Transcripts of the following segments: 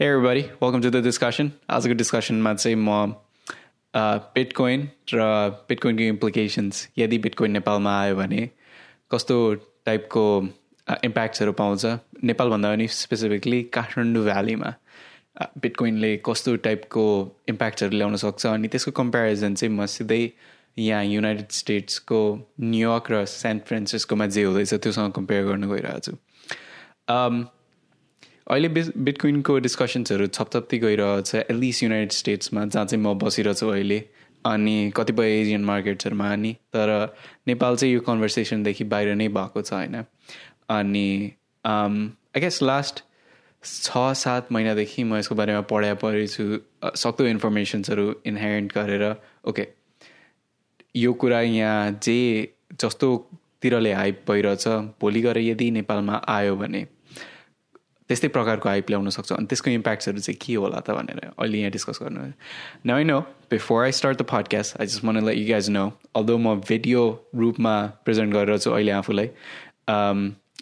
Hey everybody, welcome to the discussion. आजको डिस्कसनमा चाहिँ म बिटकोइन र बिटकोइनको इम्प्लिकेसन्स यदि बिटकोइन नेपालमा आयो भने कस्तो टाइपको इम्प्याक्ट्सहरू पाउँछ? नेपालभन्दा पनि स्पेसिफिकली काठमाडौँ भ्यालीमा बिटकोइनले कस्तो टाइपको इम्प्याक्ट्सहरू ल्याउन सक्छ? अनि त्यसको कम्पेरिजन चाहिँ म सिधै यहाँ युनाइटेड स्टेट्सको न्युयोर्क र सेन्ट फ्रान्सिस्कोमा जे हुँदैछ त्योसँग कम्पेयर गर्न गइरहेको छु। अहिले बिस बिटकोइनको डिस्कसन्सहरू छपछप्ती गइरहेको छ एटलिस्ट युनाइटेड स्टेट्समा जहाँ चाहिँ म बसिरहेको छु अहिले अनि कतिपय एजियन मार्केट्सहरूमा नि तर नेपाल चाहिँ यो कन्भर्सेसनदेखि बाहिर नै भएको छ होइन। अनि आई गेस लास्ट छ सात महिनादेखि म यसको बारेमा पढाइ पढेको छु सक्दो इन्फर्मेसन्सहरू इन्हेरेन्ट गरेर ओके यो कुरा यहाँ जे जस्तोतिरले हाइप भइरहेछ भोलि गएर यदि नेपालमा आयो भने त्यस्तै प्रकारको हाइप ल्याउन सक्छ। अनि त्यसको इम्प्याक्ट्सहरू चाहिँ के होला त भनेर अहिले यहाँ डिस्कस गर्नु न I know before I start the podcast I just mean like you guys know although म भिडियो रूपमा प्रेजेन्ट गरेर छु अहिले आफूलाई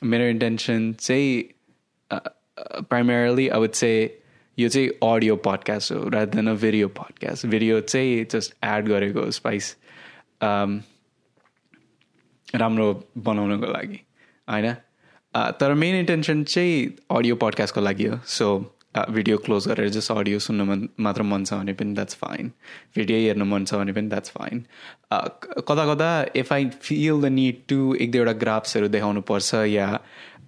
मेरो इन्टेन्सन चाहिँ प्राइमेरली अब चाहिँ यो चाहिँ अडियो पडकास्ट हो rather than a video podcast video चाहिँ जस्ट एड गरेको स्पाइस राम्रो बनाउनको लागि होइन? तर मेन इन्टेन्सन चाहिँ अडियो पडकास्टको लागि हो. सो भिडियो क्लोज गरेर जस्ट अडियो सुन्नु मन मात्र मन छ भने पनि द्याट्स फाइन भिडियो हेर्नु मन छ भने पनि द्याट्स फाइन कता कता if I feel the need to एक दुईवटा ग्राफ्सहरू देखाउनुपर्छ या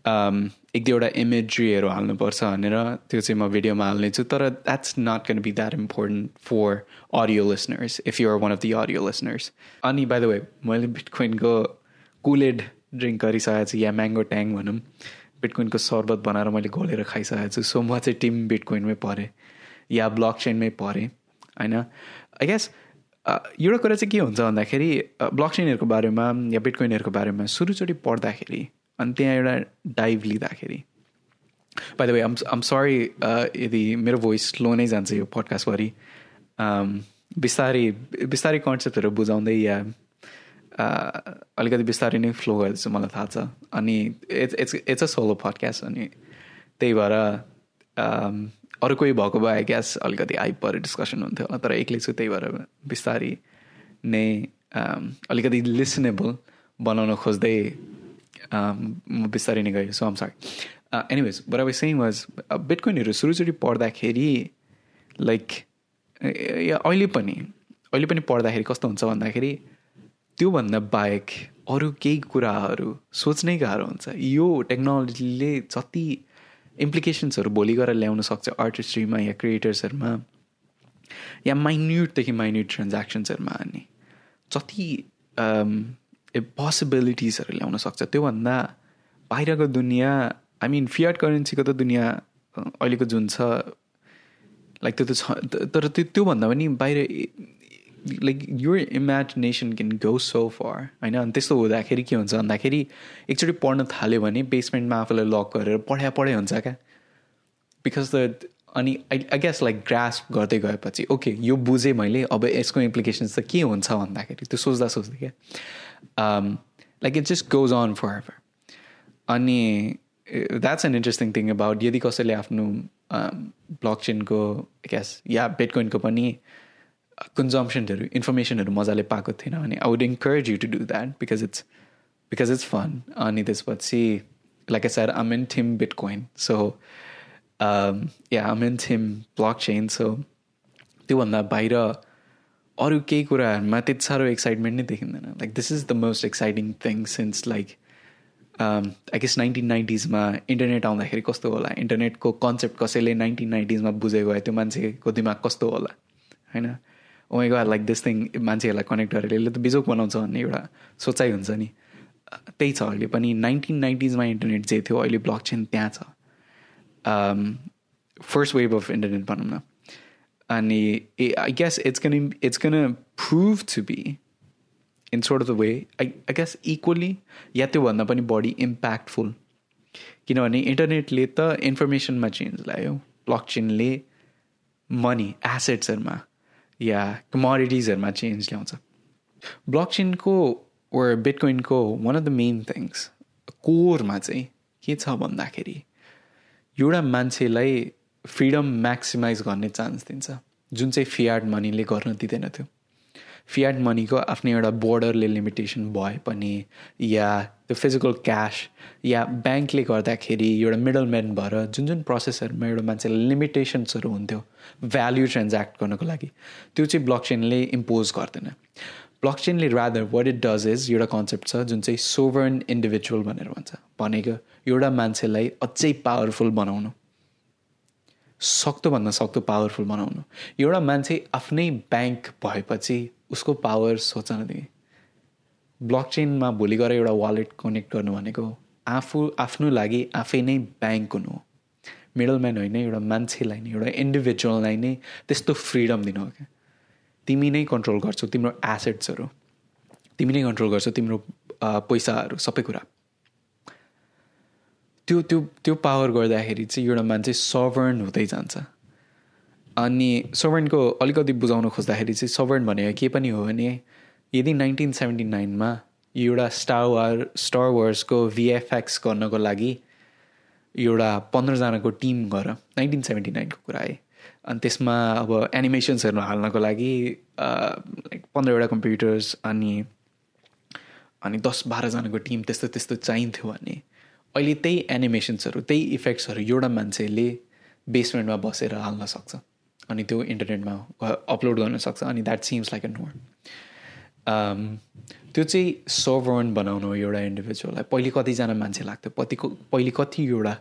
एक दुईवटा इमेजरीहरू हाल्नुपर्छ भनेर त्यो चाहिँ म भिडियोमा हाल्ने छु तर that's not can be that important for audio listeners if you're one of the audio listeners अनि बाई द वे मैले बिटकोइनको कुलेड ड्रिङ्क गरिसकेको छु या म्याङ्गो ट्याङ भनौँ बिटकोइनको सर्बत बनाएर मैले घोलेर खाइसकेको छु। सो म चाहिँ टिम बिटकोइनमै परेँ या ब्लक चेनमै परेँ होइन? आई गेस एउटा कुरा चाहिँ के हुन्छ भन्दाखेरि ब्लक चेनहरूको बारेमा या बिटकोइनहरूको बारेमा सुरुचोटि पढ्दाखेरि अनि त्यहाँ एउटा डाइभ लिँदाखेरि। By the way um um sorry यदि मेरो भोइस स्लो नै जान्छ यो पडकास्टभरि बिस्तारै बिस्तारै कन्सेप्टहरू बुझाउँदै या अलिकति बिस्तारै नै फ्लो गर्दैछ मलाई थाहा छ। अनि it's it's it's a solo podcast अनि त्यही भएर अरू कोही भएको भए ग्यास अलिकति आइ पऱ्यो डिस्कसन हुन्थ्यो होला तर एक्लै छु त्यही भएर बिस्तारै नै अलिकति लिसनेबल बनाउन खोज्दै म बिस्तारै नै गएँ सो आम सरी एनिवेज बर अब सेङ वाज बिटकोइनहरू सुरुचोटि पढ्दाखेरि लाइक अहिले पनि अहिले पनि पढ्दाखेरि कस्तो हुन्छ भन्दाखेरि त्योभन्दा बाहेक अरू केही कुराहरू सोच्नै गाह्रो हुन्छ। यो टेक्नोलोजीले जति इम्प्लिकेसन्सहरू भोलि गएर ल्याउन सक्छ आर्टिस्ट्रीमा या क्रिएटर्सहरूमा या माइन्युटदेखि माइन्युट ट्रान्ज्याक्सन्सहरूमा अनि जति पोसिबिलिटिजहरू ल्याउन सक्छ त्योभन्दा बाहिरको दुनियाँ आई मिन फियर्ड करेन्सीको त दुनियाँ अहिलेको जुन छ लाइक त्यो त छ तर त्यो त्योभन्दा पनि बाहिर लाइक यो imagination can go so far होइन अनि त्यस्तो हुँदाखेरि के हुन्छ भन्दाखेरि एकचोटि पढ्न थाल्यो भने बेसमेन्टमा आफूलाई लक गरेर पढाइ पढाइ हुन्छ क्या? बिकज द अनि आई आई गेस लाइक ग्रास गर्दै गएपछि ओके यो बुझेँ मैले अब यसको इम्प्लिकेसन्स त के हुन्छ भन्दाखेरि त्यो सोच्दा सोच्दै क्या? Like it just goes on for ever अनि that's an interesting thing about यदि कसैले आफ्नो ब्लक चेनको ग्यास या बेटकोइनको पनि कन्जम्सनहरू इन्फर्मेसनहरू मजाले पाएको थिएन अनि I would encourage you to do that because it's because it's fun अनि त्यसपछि like a sir um in theme bitcoin so yeah um in theme block chain so त्योभन्दा बाहिर अरू केही कुराहरूमा त्यति साह्रो एक्साइटमेन्ट नै देखिँदैन. Like this is the most exciting thing since like I guess nineteen नाइन्टिजमा internet आउँदाखेरि कस्तो होला? इन्टरनेटको कन्सेप्ट कसैले नाइन्टिन नाइन्टिजमा बुझेको भए त्यो मान्छेको दिमाग कस्तो होला? होइन? ओ गएर लाइक दिस थिङ मान्छेहरूलाई कनेक्ट गरेर यसले त बिजोक बनाउँछ भन्ने एउटा सोचाइ हुन्छ नि। त्यही छ अहिले पनि। नाइन्टिन नाइन्टिजमा इन्टरनेट जे थियो अहिले ब्लक चेन त्यहाँ छ। फर्स्ट वेभ अफ इन्टरनेट भनौँ न। अनि a I guess it's con it's con prove to be in sort of the way I I guess equally या त्योभन्दा पनि बढी इम्प्याक्टफुल किनभने इन्टरनेटले त इन्फर्मेसनमा चेन्ज ल्यायो ब्लक चेनले मनी एसेट्सहरूमा या कमोडिटिजहरूमा चेन्ज ल्याउँछ. ब्लक चेनको वर बिटकोइनको one of the main things korma चाहिँ के छ भन्दाखेरि एउटा मान्छेलाई फ्रिडम म्याक्सिमाइज गर्ने चान्स दिन्छ। जुन चाहिँ फियार्ड मनीले गर्न दिँदैन थियो। फियार्ड मनीको आफ्नै एउटा बोर्डरले लिमिटेसन भए पनि या त्यो फिजिकल क्यास या ब्याङ्कले गर्दाखेरि एउटा मिडल म्यान भएर जुन जुन प्रोसेसहरूमा एउटा मान्छेलाई लिमिटेसन्सहरू हुन्थ्यो भ्याल्यु ट्रान्ज्याक्ट गर्नको लागि त्यो चाहिँ ब्लक चेनले इम्पोज गर्दैन. Block चेनले rather what it does is एउटा कन्सेप्ट छ जुन चाहिँ सोभर्न इन्डिभिजुअल भनेर भन्छ। भनेको एउटा मान्छेलाई अझै पावरफुल बनाउनु। सक्दोभन्दा सक्दो पावरफुल बनाउनु। एउटा मान्छे आफ्नै ब्याङ्क भएपछि उसको पावर सोच न ब्लक चेनमा भोलि गएर एउटा वालेट कनेक्ट गर्नु भनेको आफू आफ्नो लागि आफै नै ब्याङ्क हुनु हो। मिडल म्यान होइन एउटा मान्छेलाई नै एउटा इन्डिभिजुअललाई नै त्यस्तो फ्रिडम दिनु हो क्या। तिमी नै कन्ट्रोल गर्छौ तिम्रो एसेट्सहरू तिमी नै कन्ट्रोल गर्छौ तिम्रो पैसाहरू सबै कुरा। त्यो त्यो त्यो पावर गर्दाखेरि चाहिँ एउटा मान्छे सभर्न हुँदै जान्छ। अनि सभर्नको अलिकति बुझाउन खोज्दाखेरि चाहिँ सभर्न भनेको के पनि हो भने यदि नाइन्टिन सेभेन्टी नाइनमा एउटा स्टार वार स्टार वर्सको भिएफएक्स गर्नको लागि एउटा पन्ध्रजनाको टिम गर नाइन्टिन सेभेन्टी नाइनको कुरा है। अनि त्यसमा अब एनिमेसन्सहरू हाल्नको लागि लाइक पन्ध्रवटा कम्प्युटर्स अनि अनि दस बाह्रजनाको टिम त्यस्तो त्यस्तो चाहिन्थ्यो भने अहिले त्यही एनिमेसन्सहरू त्यही इफेक्ट्सहरू एउटा मान्छेले बेसमेन्टमा बसेर हाल्न सक्छ। अनि त्यो इन्टरनेटमा अपलोड गर्न सक्छ अनि द्याट सिम्स लाइक एन नोर त्यो चाहिँ सर्भर्न बनाउनु एउटा इन्डिभिजुअललाई पहिले कतिजना मान्छे लाग्थ्यो कतिको पहिले कति एउटा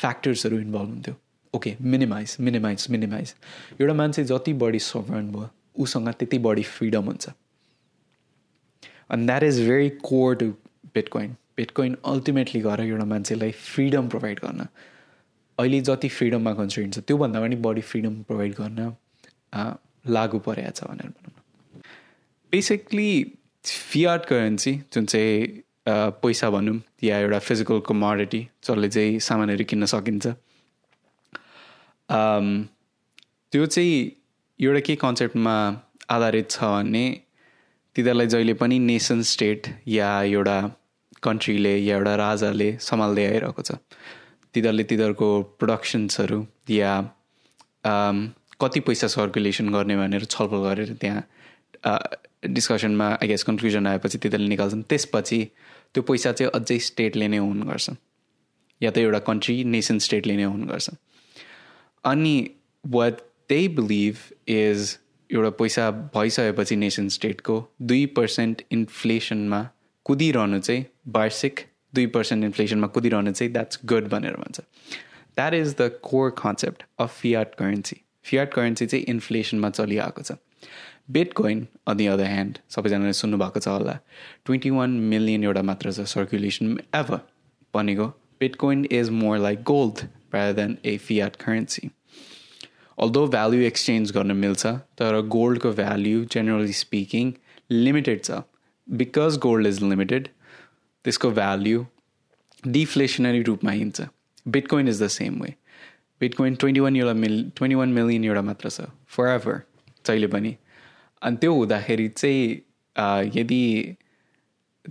फ्याक्टर्सहरू इन्भल्भ हुन्थ्यो। ओके मिनिमाइज मिनिमाइज मिनिमाइज एउटा मान्छे जति बढी सभर्न भयो उसँग त्यति बढी फ्रिडम हुन्छ। अनि that is very core to bitcoin bitcoin ultimately गएर एउटा मान्छेलाई फ्रिडम प्रोभाइड गर्न। अहिले जति फ्रिडममा कन्सर्न छ त्योभन्दा पनि बढी फ्रिडम प्रोभाइड गर्न लागु परेको छ भनेर भनौँ बेसिकली फियार्ट करेन्सी जुन चाहिँ पैसा भनौँ या एउटा फिजिकल कमोडिटी जसले चाहिँ सामानहरू किन्न सकिन्छ। त्यो चाहिँ एउटा के कन्सेप्टमा आधारित छ भने तिनीहरूलाई जहिले पनि नेसन स्टेट या एउटा कन्ट्रीले या एउटा राजाले सम्हाल्दै आइरहेको छ। तिनीहरूले तिनीहरूको प्रोडक्सन्सहरू या कति पैसा सर्कुलेसन गर्ने भनेर छलफल गरेर त्यहाँ डिस्कसनमा आई गेस कन्क्लुजन आएपछि तिनीहरूले निकाल्छन्। त्यसपछि त्यो पैसा चाहिँ अझै स्टेटले नै हुने गर्छ। या त एउटा कन्ट्री नेसन स्टेटले नै हुने गर्छ। अनि वाट दे बिलिभ इज एउटा पैसा भइसकेपछि नेसन स्टेटको दुई पर्सेन्ट इन्फ्लेसनमा कुदिरहनु चाहिँ वार्षिक दुई पर्सेन्ट इन्फ्लेसनमा कुदिरहनु चाहिँ द्याट्स गुड भनेर भन्छ that is the core concept of fiat currency fiat currency चाहिँ इन्फ्लेसनमा चलिआएको छ bitcoin on the other hand सबैजनाले सुन्नुभएको छ होला ट्वेन्टी वान मिलियन एउटा मात्र छ सर्कुलेसन एभर भनेको bitcoin is more like gold rather than a fiat currency. Although value exchange गर्न मिल्छ तर गोल्डको भ्याल्यु जेनरली स्पिकिङ लिमिटेड छ बिकज गोल्ड इज लिमिटेड त्यसको भ्याल्यु डिफ्लेसनरी रूपमा हिँड्छ। Bitcoin is the same way bitcoin twenty one एउटा मिल ट्वेन्टी वान मिलियन एउटा मात्र छ। फर एभर जहिले पनि। अनि त्यो हुँदाखेरि चाहिँ यदि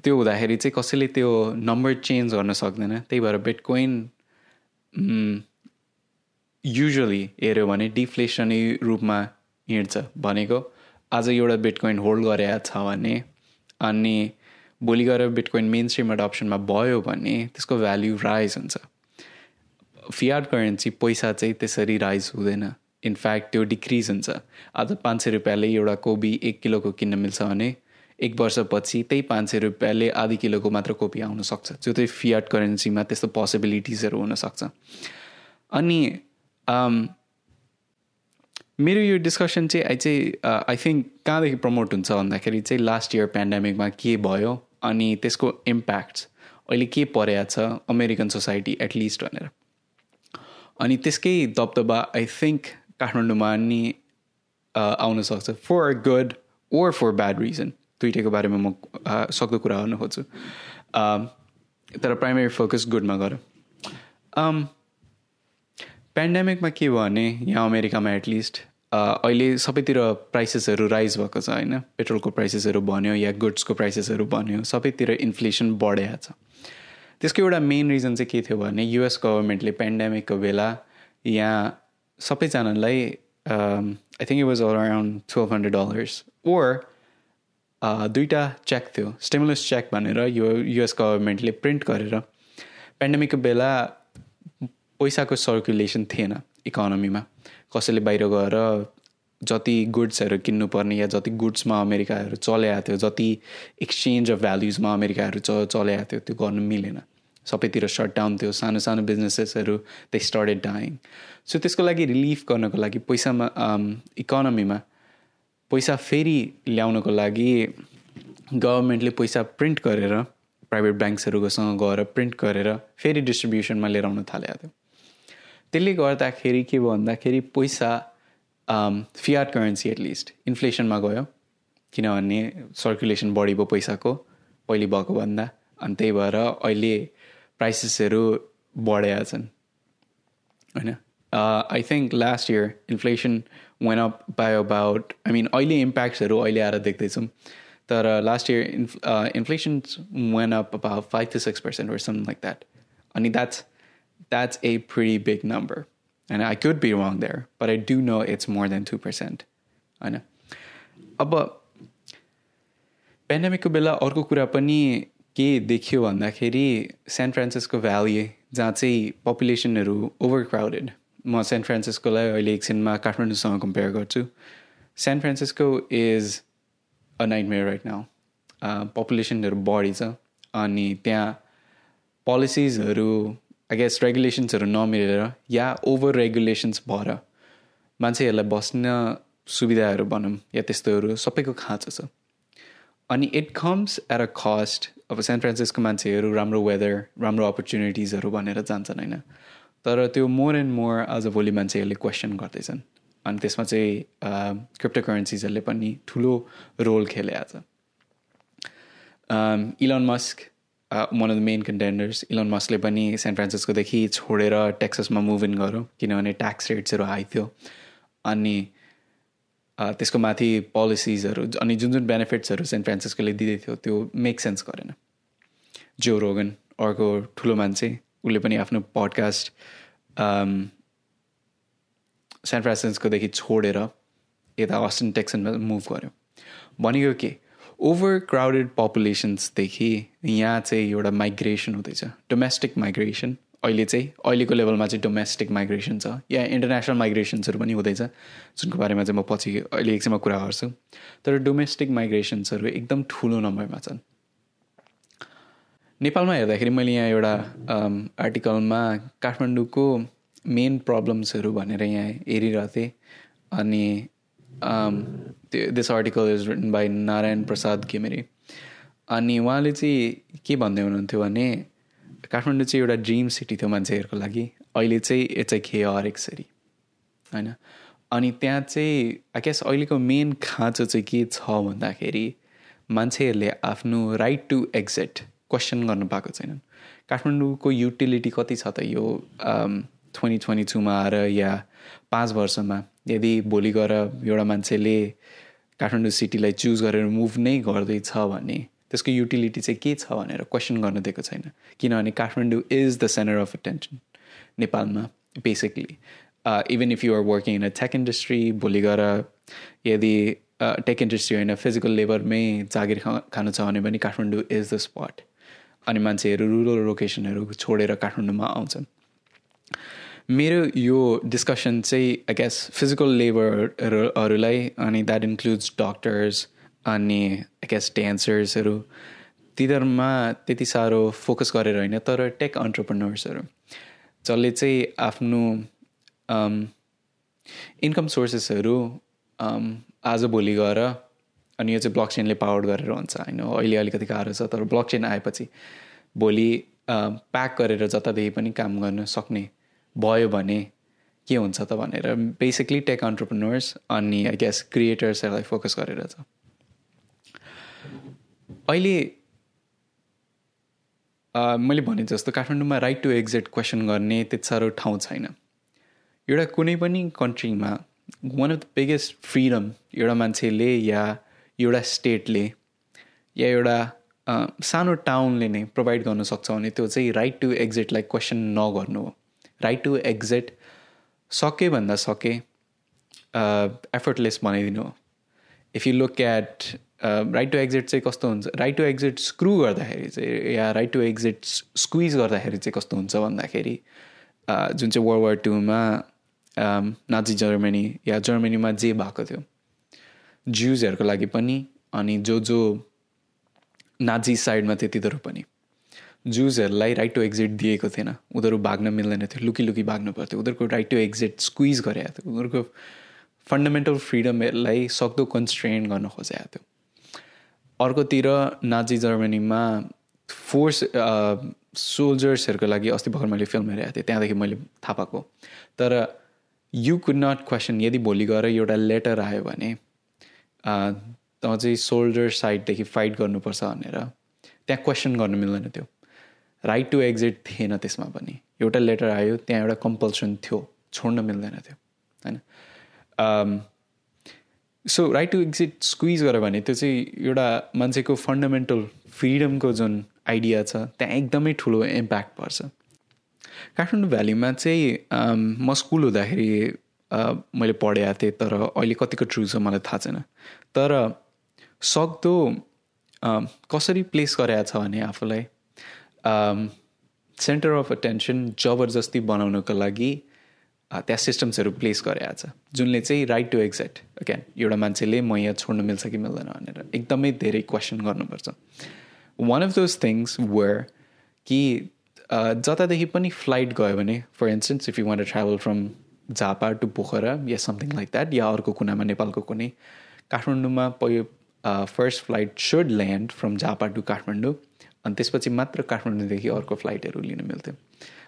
त्यो हुँदाखेरि चाहिँ कसैले त्यो नम्बर चेन्ज गर्न सक्दैन। त्यही भएर बिटकोइन युजली हेऱ्यो भने डिफ्लेसनै रूपमा हिँड्छ भनेको। आज एउटा बिटकोइन होल्ड गरेको छ भने अनि भोलि गएर बिटकोइन मेन स्ट्रिम अडप्सनमा भयो भने त्यसको भ्याल्यु राइज हुन्छ। फियार्ड करेन्सी पैसा चाहिँ त्यसरी राइज हुँदैन। इनफ्याक्ट त्यो डिक्रिज हुन्छ। आज पाँच सय रुपियाँले एउटा कोबी एक किलोको किन्न मिल्छ भने एक वर्षपछि त्यही पाँच सय रुपियाँले आधी किलोको मात्र कोपी आउन सक्छ। जो चाहिँ फियाट करेन्सीमा त्यस्तो पोसिबिलिटिजहरू हुनसक्छ अनि मेरो यो डिस्कसन चाहिँ आई चाहिँ आई थिङ्क कहाँदेखि प्रमोट हुन्छ भन्दाखेरि चाहिँ लास्ट इयर पेन्डेमिकमा के भयो? अनि त्यसको इम्प्याक्ट अहिले के परेको छ अमेरिकन सोसाइटी एटलिस्ट भनेर। अनि त्यसकै दबदबा आई थिङ्क काठमाडौँमा नि आउन सक्छ। For good or for bad reason दुइटैको बारेमा म सक्दो कुरा गर्न खोज्छु। तर प्राइमेरी फोकस गुडमा गर। पेन्डेमिकमा के भयो भने यहाँ अमेरिकामा एटलिस्ट अहिले सबैतिर प्राइसेसहरू राइज भएको छ होइन? पेट्रोलको प्राइसेसहरू भन्यो या गुड्सको प्राइसेसहरू भन्यो सबैतिर इन्फ्लेसन बढेको छ। त्यसको एउटा मेन रिजन चाहिँ के थियो भने युएस गभर्मेन्टले पेन्डेमिकको बेला यहाँ सबैजनालाई I think it was around twelve hundred dollars or दुईवटा चेक थियो स्टेमुलस चेक भनेर यो युएस गभर्मेन्टले प्रिन्ट गरेर पेन्डेमिकको बेला पैसाको सर्कुलेसन थिएन इकोनोमीमा कसैले बाहिर गएर जति गुड्सहरू किन्नुपर्ने या जति गुड्समा अमेरिकाहरू चलाएको थियो जति एक्सचेन्ज अफ भ्याल्युजमा अमेरिकाहरू च चलाएको थियो त्यो गर्नु मिलेन। सबैतिर सटडाउन थियो सानो सानो बिजनेसेसहरू दे स्टार्टेड डाइङ सो त्यसको लागि रिलिफ गर्नको लागि पैसामा इकोनोमीमा पैसा फेरि ल्याउनको लागि गभर्मेन्टले पैसा प्रिन्ट गरेर प्राइभेट ब्याङ्क्सहरूकोसँग गएर प्रिन्ट गरेर फेरि डिस्ट्रिब्युसनमा लिएर आउनु थालेको थियो। त्यसले गर्दाखेरि के भन्दाखेरि पैसा फियाट करेन्सी एटलिस्ट इन्फ्लेसनमा गयो। किनभने सर्कुलेसन बढी भयो पैसाको पहिले भएको भन्दा। अनि त्यही भएर अहिले प्राइसेसहरू बढेका छन्। होइन? I think last year inflation went up by about I mean अहिले इम्प्याक्ट्सहरू अहिले आएर देख्दैछौँ। तर last year in inflation went up about five to six percent or some like that अनि that's that's a pretty big number होइन I could be wrong there but I do know it's more than two percent होइन अब पेन्डेमिकको बेला अर्को कुरा पनि के देखियो भन्दाखेरि सेन्ट फ्रान्सिस्को भ्याली जहाँ चाहिँ पपुलेसनहरू ओभर क्राउडेड म सेन्ट फ्रान्सिस्कोलाई अहिले एकछिनमा काठमाडौँसँग कम्पेयर गर्छु। San Francisco is a nightmare right now पपुलेसनहरू बढी छ। अनि त्यहाँ पोलिसिजहरू आई गेस रेगुलेसन्सहरू नमिलेर या ओभर रेगुलेसन्स भएर मान्छेहरूलाई बस्न सुविधाहरू भनौँ या त्यस्तोहरू सबैको खाँचो छ अनि it comes at a cost अब सेन्ट फ्रान्सिस्को मान्छेहरू राम्रो वेदर राम्रो अपर्च्युनिटिजहरू भनेर जान्छन् होइन? तर त्यो मोर एन्ड मोर आज भोलि मान्छेहरूले क्वेसन गर्दैछन्। अनि त्यसमा चाहिँ क्रिप्टो करेन्सिजहरूले पनि ठुलो रोल खेलेको छ। Elon Musk one of the main contenders Elon मस्कले पनि सेन्ट फ्रान्सिस्कोदेखि छोडेर टेक्ससमा मुभ इन गर्यो किनभने ट्याक्स रेट्सहरू हाई थियो। अनि त्यसको माथि पोलिसिजहरू अनि जुन जुन बेनिफिट्सहरू सेन्ट फ्रान्सिस्कोले दिँदै थियो त्यो मेक सेन्स गरेन। जो रोगन अर्को ठुलो मान्छे उसले पनि आफ्नो पडकास्ट सेन्ट फ्रान्सिस्कोदेखि छोडेर यता अस्टिन टेक्सनमा मुभ गर्यो। भनेको के? ओभर क्राउडेड पपुलेसन्सदेखि यहाँ चाहिँ एउटा माइग्रेसन हुँदैछ। डोमेस्टिक माइग्रेसन अहिले चाहिँ अहिलेको लेभलमा चाहिँ डोमेस्टिक माइग्रेसन छ। या इन्टरनेसनल माइग्रेसन्सहरू पनि हुँदैछ जुनको बारेमा चाहिँ म पछि अहिले एकछिनमा कुरा गर्छु। तर डोमेस्टिक माइग्रेसन्सहरू एकदम ठुलो नम्बरमा छन्। नेपालमा हेर्दाखेरि मैले यहाँ एउटा आर्टिकलमा काठमाडौँको मेन प्रब्लम्सहरू भनेर यहाँ हेरिरहेको थिएँ। अनि त्यो this article is written by Narayan Prasad Ghimire अनि उहाँले चाहिँ के भन्दै हुनुहुन्थ्यो भने काठमाडौँ चाहिँ एउटा ड्रिम सिटी थियो मान्छेहरूको लागि। अहिले चाहिँ इट्स ए खे हरेक सिटी होइन? अनि त्यहाँ चाहिँ आई गेस अहिलेको मेन खाँचो चाहिँ के छ भन्दाखेरि मान्छेहरूले आफ्नो राइट टु एक्जिट क्वेसन गर्नु पाएको छैनन्। काठमाडौँको युटिलिटी कति छ त यो ट्वेन्टी ट्वेन्टी टूमा आएर या पाँच वर्षमा यदि भोलि गएर एउटा मान्छेले काठमाडौँ सिटीलाई चुज गरेर मुभ नै गर्दैछ भने त्यसको युटिलिटी चाहिँ के छ भनेर क्वेसन गर्न दिएको छैन। किनभने Kathmandu is the centre of attention नेपालमा basically even if you're working in a tech industry भोलि गएर यदि टेक इन्डस्ट्री होइन फिजिकल लेबरमै जागिर खानु छ भने पनि काठमाडौँ इज द स्पट अनि मान्छेहरू रुरल लोकेसनहरू छोडेर काठमाडौँमा आउँछन्। मेरो यो डिस्कसन चाहिँ आई गेस फिजिकल लेबरहरूलाई अनि द्याट इन्क्लुड्स डक्टर्स अनि आई गेस डान्सर्सहरू तिनीहरूमा त्यति साह्रो फोकस गरेर होइन तर टेक अन्टरप्रेनर्सहरू जसले चाहिँ आफ्नो इन्कम सोर्सेसहरू आज भोलि गएर अनि यो चाहिँ ब्लक चेनले पावर गरेर हुन्छ होइन? अहिले अलिकति गाह्रो छ तर ब्लक चेन आएपछि भोलि प्याक गरेर जतादेखि पनि काम गर्न सक्ने भयो भने के हुन्छ त भनेर बेसिकली टेक अन्टरप्रेनर्स अनि आई गेस क्रिएटर्सहरूलाई फोकस गरेर छ। अहिले मैले भने जस्तो काठमाडौँमा राइट टु एक्जिट क्वेसन गर्ने त्यति साह्रो ठाउँ छैन। एउटा कुनै पनि कन्ट्रीमा one of the biggest freedom एउटा मान्छेले या एउटा स्टेटले या एउटा सानो टाउनले नै प्रोभाइड गर्न सक्छ भने त्यो चाहिँ राइट टु एक्जिटलाई क्वेसन नगर्नु हो। राइट टु एक्जिट सके भन्दा सके एफर्टलेस बनाइदिनु if you look at right to exit चाहिँ कस्तो हुन्छ राइट टु एक्जिट स्क्रु गर्दाखेरि चाहिँ या राइट टु एक्जिट स्क्विज गर्दाखेरि चाहिँ कस्तो हुन्छ भन्दाखेरि जुन चाहिँ वर्ल्ड वार टूमा नाजी जर्मनी या जर्मनीमा जे भएको थियो। ज्युजहरूको लागि पनि अनि जो जो नाजी साइडमा थियो तिनीहरू पनि। जुजहरूलाई राइट टु एक्जिट दिएको थिएन। उनीहरू भाग्न मिल्दैन थियो। लुकी लुकी भाग्नु पर्थ्यो। उनीहरूको राइट टु एक्जिट स्क्विज गरेको थियो। उनीहरूको फन्डामेन्टल फ्रिडमहरूलाई सक्दो कन्स्ट्रेन गर्न खोजेको थियो। अर्कोतिर नाजी जर्मनीमा फोर्स सोल्जर्सहरूको लागि अस्ति भर्खर मैले फिल्म हेरेको थिएँ। त्यहाँदेखि मैले थाहा पाएको। तर यु कुड नट क्वेसन यदि भोलि गएर एउटा लेटर आयो भने त चाहिँ सोल्जर साइडदेखि फाइट गर्नुपर्छ भनेर त्यहाँ क्वेसन गर्नु मिल्दैन थियो। राइट टु एक्जिट थिएन त्यसमा पनि। एउटा लेटर आयो त्यहाँ एउटा कम्पल्सन थियो छोड्न मिल्दैन थियो होइन? So right to exit squeeze गऱ्यो भने त्यो चाहिँ एउटा मान्छेको फन्डामेन्टल फ्रिडमको जुन आइडिया छ त्यहाँ एकदमै ठुलो इम्प्याक्ट पर्छ। काठमाडौँ भ्यालीमा चाहिँ म स्कुल हुँदाखेरि मैले पढेको थिएँ तर अहिले कतिको ट्रु छ मलाई थाहा छैन। तर सक्दो कसरी प्लेस गरेको छ भने आफूलाई सेन्टर अफ अटेन्सन जबरजस्ती बनाउनको लागि त्यहाँ सिस्टम्सहरू प्लेस गरेको छ जुनले चाहिँ राइट टु एक्जेक्ट अगेन एउटा मान्छेले म यहाँ छोड्नु मिल्छ कि मिल्दैन भनेर एकदमै धेरै क्वेसन गर्नुपर्छ one of those things were कि जतादेखि पनि फ्लाइट गयो भने for instance if you want travel from Jhapa to Pokhara yeah something like that या अर्को कुनामा नेपालको कुनै काठमाडौँमा पहिलो first flight should land from Jhapa to Kathmandu अनि त्यसपछि मात्र काठमाडौँदेखि अर्को फ्लाइटहरू लिन मिल्थ्यो।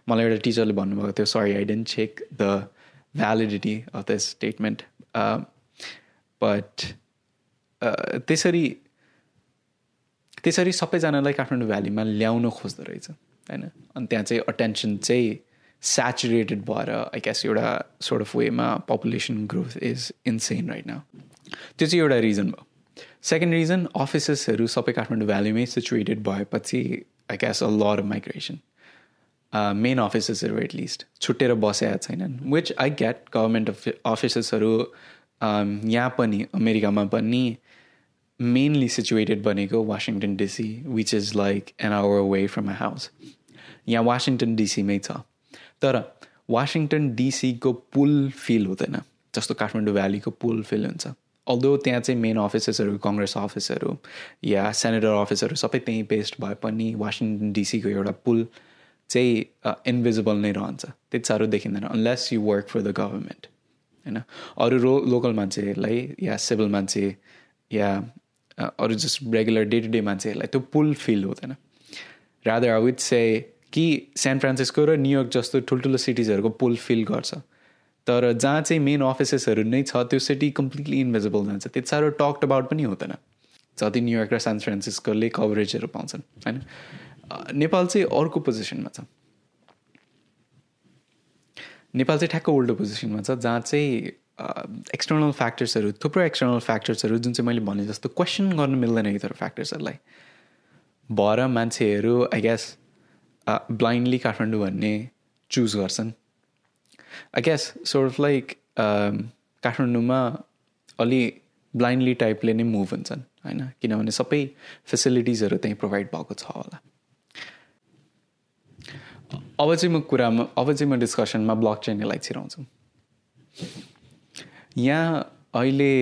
मलाई एउटा टिचरले भन्नुभएको थियो sorry I didn't check the validity of the statement but त्यसरी त्यसरी सबैजनालाई काठमाडौँ भ्यालीमा ल्याउन खोज्दो रहेछ होइन? अनि त्यहाँ चाहिँ अटेन्सन चाहिँ सेचुरेटेड भएर आई क्यास एउटा सोर्ट अफ वेमा population growth is insane right now त्यो चाहिँ एउटा रिजन भयो। सेकेन्ड रिजन अफिसेसहरू सबै काठमाडौँ भ्यालीमै सिचुएटेड भएपछि I guess a lot migration main अफिसेसहरू at least छुट्टेर बसेका छैनन् which I get government of अफिसेसहरू यहाँ पनि अमेरिकामा पनि मेनली सिचुएटेड बनेको Washington DC which is like an hour way from a house यहाँ वासिङटन डिसीमै छ तर वासिङटन डिसीको पुल फिल हुँदैन जस्तो काठमाडौँ भ्यालीको पुल फिल हुन्छ अल्दो त्यहाँ चाहिँ मेन अफिसेसहरू कङ्ग्रेस अफिसहरू या सेनेटर अफिसहरू सबै त्यहीँ बेस्ड भए पनि वासिङटन डिसीको एउटा पुल चाहिँ इन्भिजिबल नै रहन्छ। त्यति साह्रो देखिँदैन unless you work for the government होइन? अरू रो लोकल मान्छेहरूलाई या सिभिल मान्छे या अरू just regular day to day मान्छेहरूलाई त्यो पुल फिल हुँदैन। रादर आई विथ से कि सेन फ्रान्सिस्को र न्युयोर्क जस्तो ठुल्ठुलो सिटिजहरूको पुल फिल गर्छ। तर जहाँ चाहिँ मेन अफिसेसहरू नै छ त्यो सिटी कम्प्लिटली इन्भिजिबल जान्छ त्यति साह्रो टक्ड अबाउट पनि हुँदैन। जति न्युयोर्क र सान फ्रान्सिस्कोले कभरेजहरू पाउँछन् होइन? नेपाल चाहिँ अर्को पोजिसनमा छ। नेपाल चाहिँ ठ्याक्क ओल्डो पोजिसनमा छ जहाँ चाहिँ एक्सटर्नल फ्याक्टर्सहरू थुप्रो एक्सटर्नल फ्याक्टर्सहरू जुन चाहिँ मैले भने जस्तो क्वेसन गर्नु मिल्दैन यिनीहरू फ्याक्टर्सहरूलाई भएर मान्छेहरू आई ग्यास ब्लाइन्डली काठमाडौँ भन्ने चुज गर्छन्। I guess sort of like काठमाडौँमा अलि ब्लाइन्डली टाइपले नै मुभ हुन्छन् होइन किनभने सबै फेसिलिटिजहरू त्यहीँ प्रोभाइड भएको छ होला अब चाहिँ म कुरामा अब चाहिँ म डिस्कसनमा ब्लक चेनलाई छिराउँछु यहाँ अहिले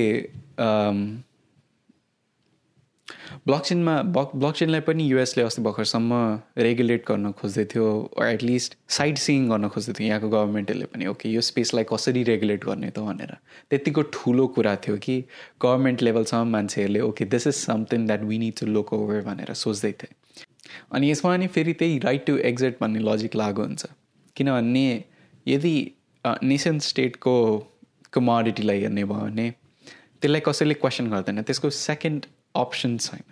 ब्लक चेनमा ब्लक चेनलाई पनि युएसले अस्ति भर्खरसम्म रेगुलेट गर्न खोज्दै थियो एटलिस्ट साइड सिइङ गर्न खोज्दै थियो यहाँको गभर्मेन्टले पनि। ओके यो स्पेसलाई कसरी रेगुलेट गर्ने त भनेर। त्यतिको ठुलो कुरा थियो कि गभर्मेन्ट लेभलसम्म मान्छेहरूले okay this is something that we to look over भनेर सोच्दै थिएँ। अनि यसमा अनि फेरि त्यही राइट टु एक्जिट भन्ने लजिक लागु हुन्छ। किनभने यदि नेसन स्टेटको कमोडिटीलाई हेर्ने भयो भने त्यसलाई कसैले क्वेसन गर्दैन। त्यसको सेकेन्ड अप्सन छैन।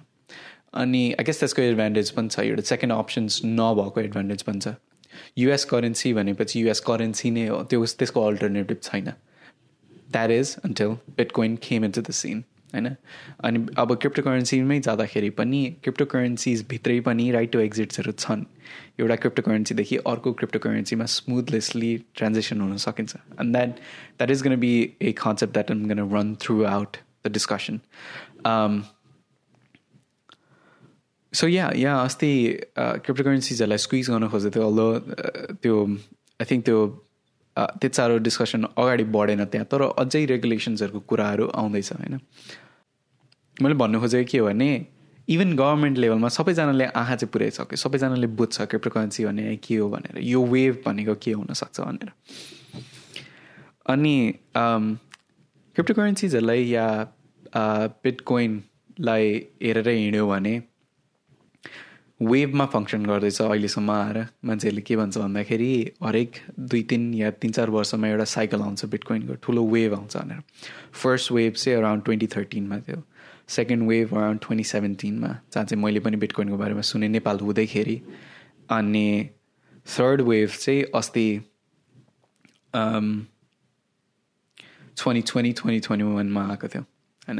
अनि आई गेस त्यसको एडभान्टेज पनि छ एउटा सेकेन्ड अप्सन्स नभएको एडभान्टेज पनि छ. युएस करेन्सी भनेपछि युएस करेन्सी नै हो त्यो त्यसको अल्टरनेटिभ छैन. That is until bitcoin came into the scene होइन? अनि अब क्रिप्टो करेन्सीमै जाँदाखेरि पनि क्रिप्टो करेन्सिजभित्रै पनि राइट टु एक्जिट्सहरू छन्. एउटा क्रिप्टो करेन्सीदेखि अर्को क्रिप्टो करेन्सीमा स्मुथलेसली ट्रान्जेक्सन हुन सकिन्छ. And that that is gonna be a concept that I'm gonna run throughout the discussion so या यहाँ अस्ति क्रिप्टो करेन्सिजहरूलाई स्क्विज गर्न खोजेको थियो अल्दो त्यो आई थिङ्क त्यो त्यति साह्रो डिस्कसन अगाडि बढेन त्यहाँ तर अझै रेगुलेसन्सहरूको कुराहरू आउँदैछ होइन मैले भन्नु खोजेको के हो भने इभन गभर्मेन्ट लेभलमा सबैजनाले आँखा चाहिँ पुऱ्याइसक्यो सबैजनाले बुझ्छ क्रिप्टो करेन्सी भने के हो भनेर यो वेभ भनेको के हुनसक्छ भनेर अनि क्रिप्टो करेन्सिजहरूलाई या बिटकोइनलाई हेरेर हिँड्यो भने वेभमा फङ्सन गर्दैछ अहिलेसम्म आएर। मान्छेहरूले के भन्छ भन्दाखेरि हरेक दुई तिन या तिन चार वर्षमा एउटा साइकल आउँछ बिटकोइनको ठुलो वेभ आउँछ भनेर। फर्स्ट वेभ चाहिँ अराउन्ड ट्वेन्टी थर्टिनमा थियो। सेकेन्ड वेभ अराउन्ड ट्वेन्टी सेभेन्टिनमा जहाँ चाहिँ मैले पनि बिटकोइनको बारेमा सुने नेपाल हुँदैखेरि। अनि थर्ड वेभ चाहिँ अस्ति ट्वेन्टी ट्वेन्टी ट्वेन्टी ट्वेन्टी वानमा आएको थियो होइन।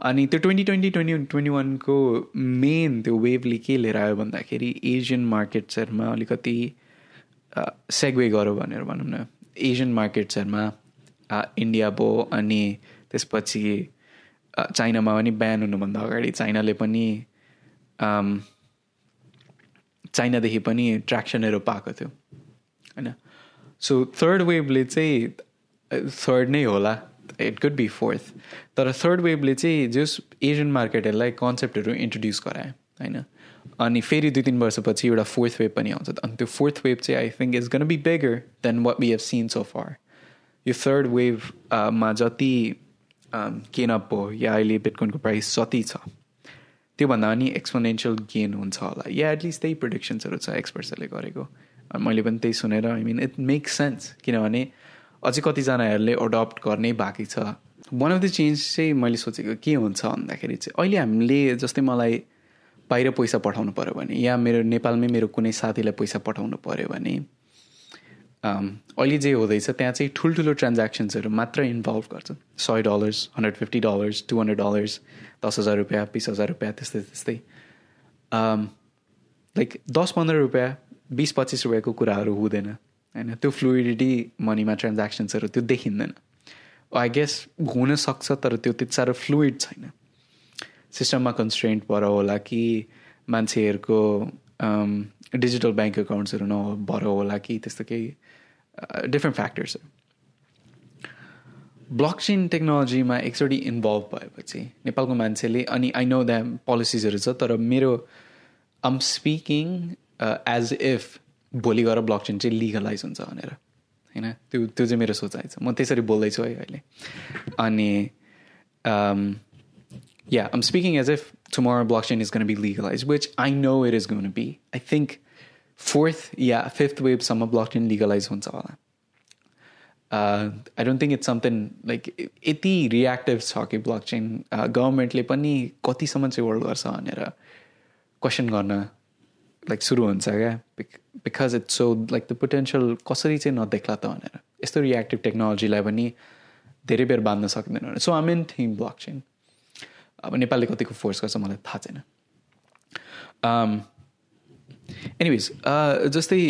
अनि त्यो ट्वेन्टी ट्वेन्टी ट्वेन्टी ट्वेन्टी वानको मेन त्यो वेभले के लिएर आयो भन्दाखेरि एसियन मार्केट्सहरूमा अलिकति सेगवे गरौँ भनेर भनौँ न। एसियन मार्केट्सहरूमा इन्डिया भयो अनि त्यसपछि चाइनामा पनि ब्यान हुनुभन्दा अगाडि चाइनाले पनि चाइनादेखि पनि ट्र्याक्सनहरू पाएको थियो। होइन? सो थर्ड वेभले चाहिँ थर्ड नै होला। इट कुड बी फोर्थ तर थर्ड वेभले चाहिँ जस एसियन मार्केटहरूलाई कन्सेप्टहरू इन्ट्रोड्युस गरायो होइन अनि फेरि दुई तिन वर्षपछि एउटा फोर्थ वेभ पनि आउँछ अनि त्यो फोर्थ वेभ चाहिँ I think is gonna be bigger than what we have seen so far यो थर्ड वेभमा जति केनअप हो या अहिले बिटकोइनको प्राइस जति छ त्योभन्दा पनि एक्सपोनेन्सियल गेन हुन्छ होला या एटलिस्ट त्यही प्रोडिक्सन्सहरू छ एक्सपर्ट्सहरूले गरेको मैले पनि त्यही सुनेर I mean it makes sense किनभने अझै कतिजनाहरूले अडप्ट गर्ने बाँकी छ। वान अफ द चेन्ज चाहिँ मैले सोचेको के हुन्छ भन्दाखेरि चाहिँ अहिले हामीले जस्तै मलाई बाहिर पैसा पठाउनु पऱ्यो भने या मेरो नेपालमै मेरो कुनै साथीलाई पैसा पठाउनु पऱ्यो भने अहिले जे हुँदैछ त्यहाँ चाहिँ ठुल्ठुलो ट्रान्ज्याक्सन्सहरू मात्र इन्भल्भ गर्छ। सय dollars hundred fifty dollars to hundred dollars दस हजार रुपियाँ बिस हजार रुपियाँ त्यस्तै त्यस्तै। लाइक दस पन्ध्र रुपियाँ बिस पच्चिस रुपियाँको कुराहरू हुँदैन। होइन त्यो फ्लुइडिटी मनीमा ट्रान्ज्याक्सन्सहरू त्यो देखिँदैन। आई गेस हुनसक्छ तर त्यो त्यति साह्रो फ्लुइड छैन। सिस्टममा कन्सट्रेन्ट भएर होला कि मान्छेहरूको डिजिटल ब्याङ्क एकाउन्ट्सहरू नभएर होला कि त्यस्तो केही डिफ्रेन्ट फ्याक्टर्सहरू ब्लक चेन टेक्नोलोजीमा एकचोटि इन्भल्भ भएपछि नेपालको मान्छेले अनि आई नो द्याम पोलिसिजहरू छ तर मेरो आम स्पिकिङ एज इफ भोलि गएर ब्लक चेन चाहिँ लिगलाइज हुन्छ भनेर होइन त्यो त्यो चाहिँ मेरो सोचाइ छ म त्यसरी बोल्दैछु है अहिले अनि या I'm speaking as if tomorrow blockchain is gonna be legalise which I know it is gonna be I think fourth yeah fifth वेभसम्म block chain legalise हुन्छ होला I don't think it's something like यति reactive छ कि block chain गभर्मेन्टले पनि कतिसम्म चाहिँ hold गर्छ भनेर क्वेसन गर्न लाइक सुरु हुन्छ क्या? Because it's so like the potential कसरी चाहिँ नदेख्ला त भनेर। यस्तो रियाक्टिभ टेक्नोलोजीलाई पनि धेरै बेर बाँध्न सकिँदैन so um in thing block chain अब नेपालले कतिको फोर्स गर्छ मलाई थाहा छैन। एनिवेज um, जस्तै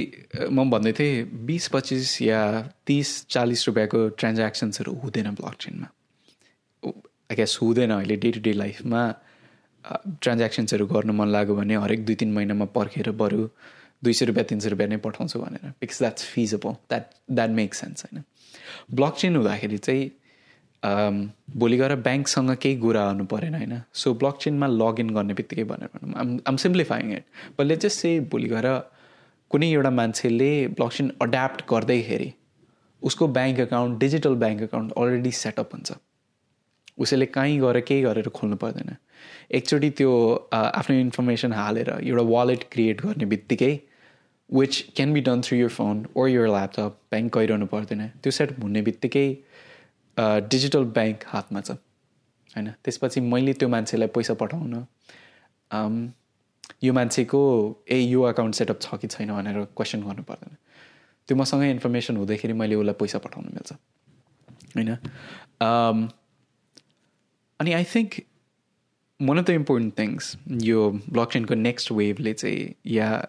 म भन्दै थिएँ बिस पच्चिस या तिस चालिस रुपियाँको ट्रान्ज्याक्सन्सहरू हुँदैन ब्लक चेनमा आई गेस हुँदैन अहिले डे टु डे लाइफमा ट्रान्ज्याक्सन्सहरू गर्नु मन लाग्यो भने हरेक दुई तिन महिनामा पर्खेर बरु दुई सय रुपियाँ तिन सय रुपियाँ नै पठाउँछु भनेर। Because that's feasible that that makes sense होइन? ब्लक चेन हुँदाखेरि चाहिँ भोलि गएर ब्याङ्कसँग केही कुरा गर्नु परेन होइन? सो ब्लक चेनमा लगइन गर्ने बित्तिकै भनेर भनौँ। Um I'm simplifying it but let just say भोलि गएर कुनै एउटा मान्छेले ब्लक चेन अड्याप्ट गर्दैखेरि उसको bank account digital bank account already setup हुन्छ। उसैले कहीँ गएर केही गरेर खोल्नु पर्दैन। एकचोटि त्यो आफ्नो इन्फर्मेसन हालेर एउटा वालेट क्रिएट गर्ने बित्तिकै which can be done through your phone or your laptop bank गइरहनु पर्दैन। त्यो सेट हुने बित्तिकै डिजिटल ब्याङ्क हातमा छ। होइन? त्यसपछि मैले त्यो मान्छेलाई पैसा पठाउन यो मान्छेको ए यो अकाउन्ट सेटअप छ कि छैन भनेर क्वेसन गर्नु पर्दैन। त्यो मसँग इन्फर्मेसन हुँदाखेरि मैले उसलाई पैसा पठाउनु मिल्छ। होइन? अनि I think one of the important things यो ब्लक चेनको नेक्स्ट वेभले चाहिँ या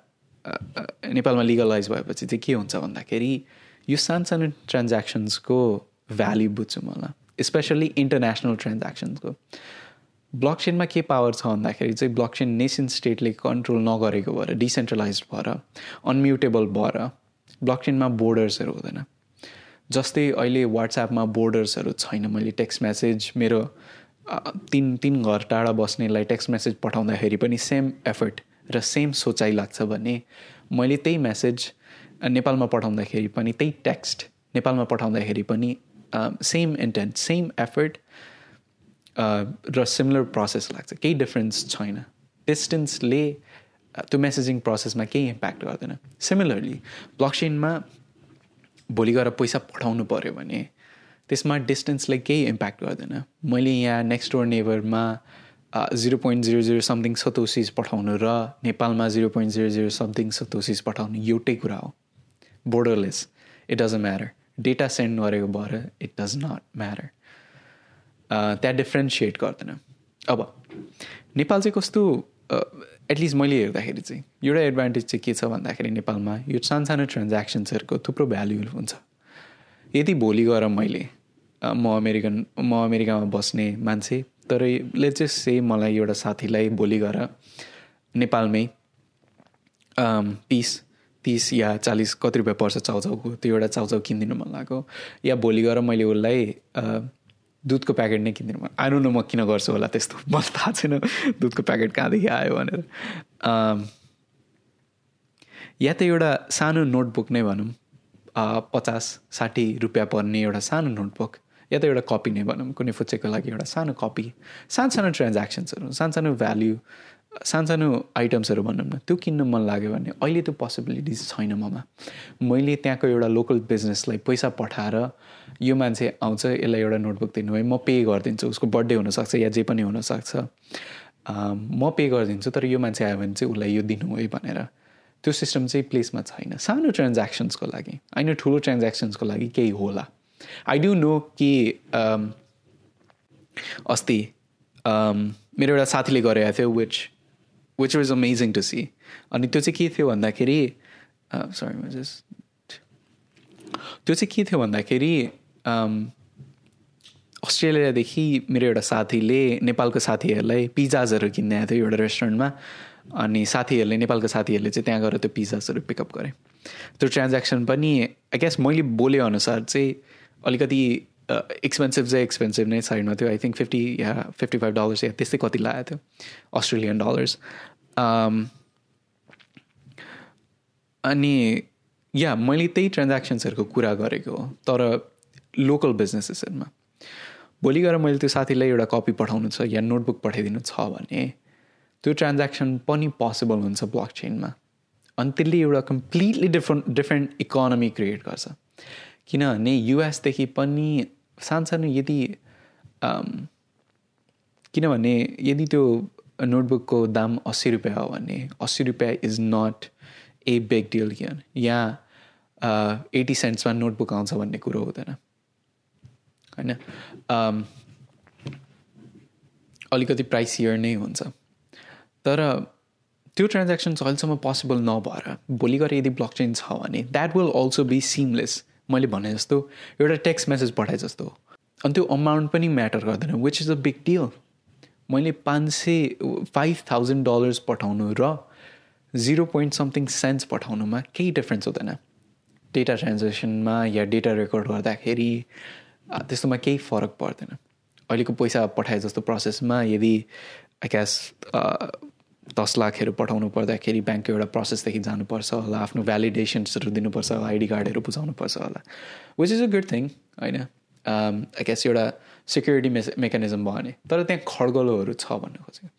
नेपालमा लिगलाइज भएपछि चाहिँ के हुन्छ भन्दाखेरि यो सानो सानो ट्रान्ज्याक्सन्सको भ्याल्यु बुझ्छु मलाई स्पेसल्ली इन्टरनेसनल ट्रान्ज्याक्सन्सको ब्लक चेनमा के पावर छ भन्दाखेरि चाहिँ ब्लक चेन नेसन स्टेटले कन्ट्रोल नगरेको भएर डिसेन्ट्रलाइज भएर अनम्युटेबल भएर ब्लक चेनमा बोर्डर्सहरू हुँदैन। जस्तै अहिले वाट्सएपमा बोर्डर्सहरू छैन मैले टेक्स्ट म्यासेज मेरो तिन तिन घर टाढा बस्नेलाई टेक्स्ट म्यासेज पठाउँदाखेरि पनि सेम एफर्ट र सेम सोचाइ लाग्छ भने मैले त्यही म्यासेज नेपालमा पठाउँदाखेरि पनि त्यही टेक्स्ट नेपालमा पठाउँदाखेरि पनि सेम इन्टेन्ट सेम एफर्ट र सिमिलर प्रोसेस लाग्छ। केही डिफ्रेन्स छैन। डिस्टेन्सले त्यो मेसेजिङ प्रोसेसमा केही इम्प्याक्ट गर्दैन। सिमिलरली ब्लकचेनमा भोलि गएर पैसा पठाउनु पऱ्यो भने त्यसमा डिस्टेन्सले केही इम्प्याक्ट गर्दैन। मैले यहाँ next door नेबरमा zero point zero zero something satoshis पठाउनु र नेपालमा zero point zero zero something satoshis पठाउनु एउटै कुरा हो। Borderless it doesn't matter data send गरेको भएर इट डज नट म्याटर त्यहाँ डिफ्रेन्सिएट गर्दैन। अब नेपाल चाहिँ कस्तो एटलिस्ट मैले हेर्दाखेरि चाहिँ एउटा एडभान्टेज चाहिँ के छ भन्दाखेरि नेपालमा यो सानो सानो ट्रान्ज्याक्सन्सहरूको थुप्रो भ्याल्यु हुन्छ। यदि भोलि गएर मैले म अमेरिकन म अमेरिकामा बस्ने मान्छे तर ले चाहिँ से मलाई एउटा साथीलाई भोलि गएर नेपालमै तिस तिस या चालिस कति रुपियाँ पर्छ चाउचाउको त्यो एउटा चाउचाउ किनिदिनु मन लागेको या भोलि गएर मैले उसलाई दुधको प्याकेट नै किनिदिनु आइनु न म किन गर्छु होला त्यस्तो मलाई थाहा छैन दुधको प्याकेट कहाँदेखि आयो भनेर। या त एउटा सानो नोटबुक नै भनौँ पचास साठी रुपियाँ पर्ने एउटा सानो नोटबुक या त एउटा कपी नै भनौँ कुनै फुच्चेको लागि एउटा सानो कपी। सानो सानो ट्रान्ज्याक्सन्सहरू सानो सानो भ्याल्यु सानो सानो आइटम्सहरू भनौँ न। त्यो किन्न मन लाग्यो भने अहिले त्यो पोसिबिलिटिज छैन ममा। मैले त्यहाँको एउटा लोकल बिजनेसलाई पैसा पठाएर यो मान्छे आउँछ यसलाई एउटा नोटबुक दिनु है म पे गरिदिन्छु। उसको बर्थडे हुनसक्छ या जे पनि हुनसक्छ। म पे गरिदिन्छु तर यो मान्छे आयो भने चाहिँ उसलाई यो दिनु है भनेर। त्यो सिस्टम चाहिँ प्लेसमा छैन। सानो ट्रान्ज्याक्सन्सको लागि। होइन ठुलो ट्रान्ज्याक्सन्सको लागि केही होला। आई डु नो कि अस्ति मेरो एउटा साथीले गरेको थियो which which was amazing to see अनि त्यो चाहिँ के थियो भन्दाखेरि सरी जस्ट त्यो चाहिँ के थियो भन्दाखेरि अस्ट्रेलियादेखि मेरो एउटा साथीले नेपालको साथीहरूलाई पिजाजहरू किन्ने थियो एउटा रेस्टुरेन्टमा। अनि साथीहरूले नेपालको साथीहरूले चाहिँ त्यहाँ गएर त्यो पिजाजहरू पिकअप गरे। त्यो ट्रान्ज्याक्सन पनि आई गेस मैले बोले अनुसार चाहिँ अलिकति एक्सपेन्सिभ चाहिँ एक्सपेन्सिभ नै साइडमा थियो आई थिङ्क फिफ्टी या फिफ्टी फाइभ डलर्स या त्यस्तै कति लागेको थियो अस्ट्रेलियन डलर्स अनि या मैले त्यही ट्रान्ज्याक्सन्सहरूको कुरा गरेको हो तर लोकल बिजनेसेसहरूमा भोलि गएर मैले त्यो साथीलाई एउटा कपी पठाउनु छ या नोटबुक पठाइदिनु छ भने त्यो ट्रान्ज्याक्सन पनि पोसिबल हुन्छ ब्लक चेनमा अनि त्यसले एउटा completely different different economy create गर्छ. किनभने युएसदेखि पनि सानसानो यदि किनभने यदि त्यो नोटबुकको दाम अस्सी रुपियाँ हो भने अस्सी रुपियाँ is not a big deal किनभने यहाँ एटी सेन्ट्समा नोटबुक आउँछ भन्ने कुरो हुँदैन। होइन? अलिकति प्राइसियर नै हुन्छ। तर त्यो ट्रान्ज्याक्सन्स अहिलेसम्म पोसिबल नभएर भोलि गएर यदि ब्लक चेन छ भने that will also be seamless मैले भने जस्तो एउटा टेक्स्ट मेसेज पठाए जस्तो। अनि त्यो अमाउन्ट पनि म्याटर गर्दैन which is a big deal मैले पाँच सय फाइभ थाउजन्ड डलर्स पठाउनु र जिरो पोइन्ट समथिङ सेन्स पठाउनुमा केही डिफ्रेन्स हुँदैन। डेटा ट्रान्जेक्सनमा या डेटा रेकर्ड गर्दाखेरि त्यस्तोमा केही फरक पर्दैन। अहिलेको पैसा पठाए जस्तो प्रोसेसमा यदि क्यास दस लाखहरू पठाउनु पर्दाखेरि ब्याङ्कको एउटा प्रोसेसदेखि जानुपर्छ होला आफ्नो भ्यालिडेसन्सहरू दिनुपर्छ होला आइडी कार्डहरू बुझाउनुपर्छ होला which is a good thing होइन? क्यास एउटा सेक्युरिटी मेस मेकानिजम भयो भने। तर त्यहाँ खड्गलोहरू छ भन्नु खोजेको।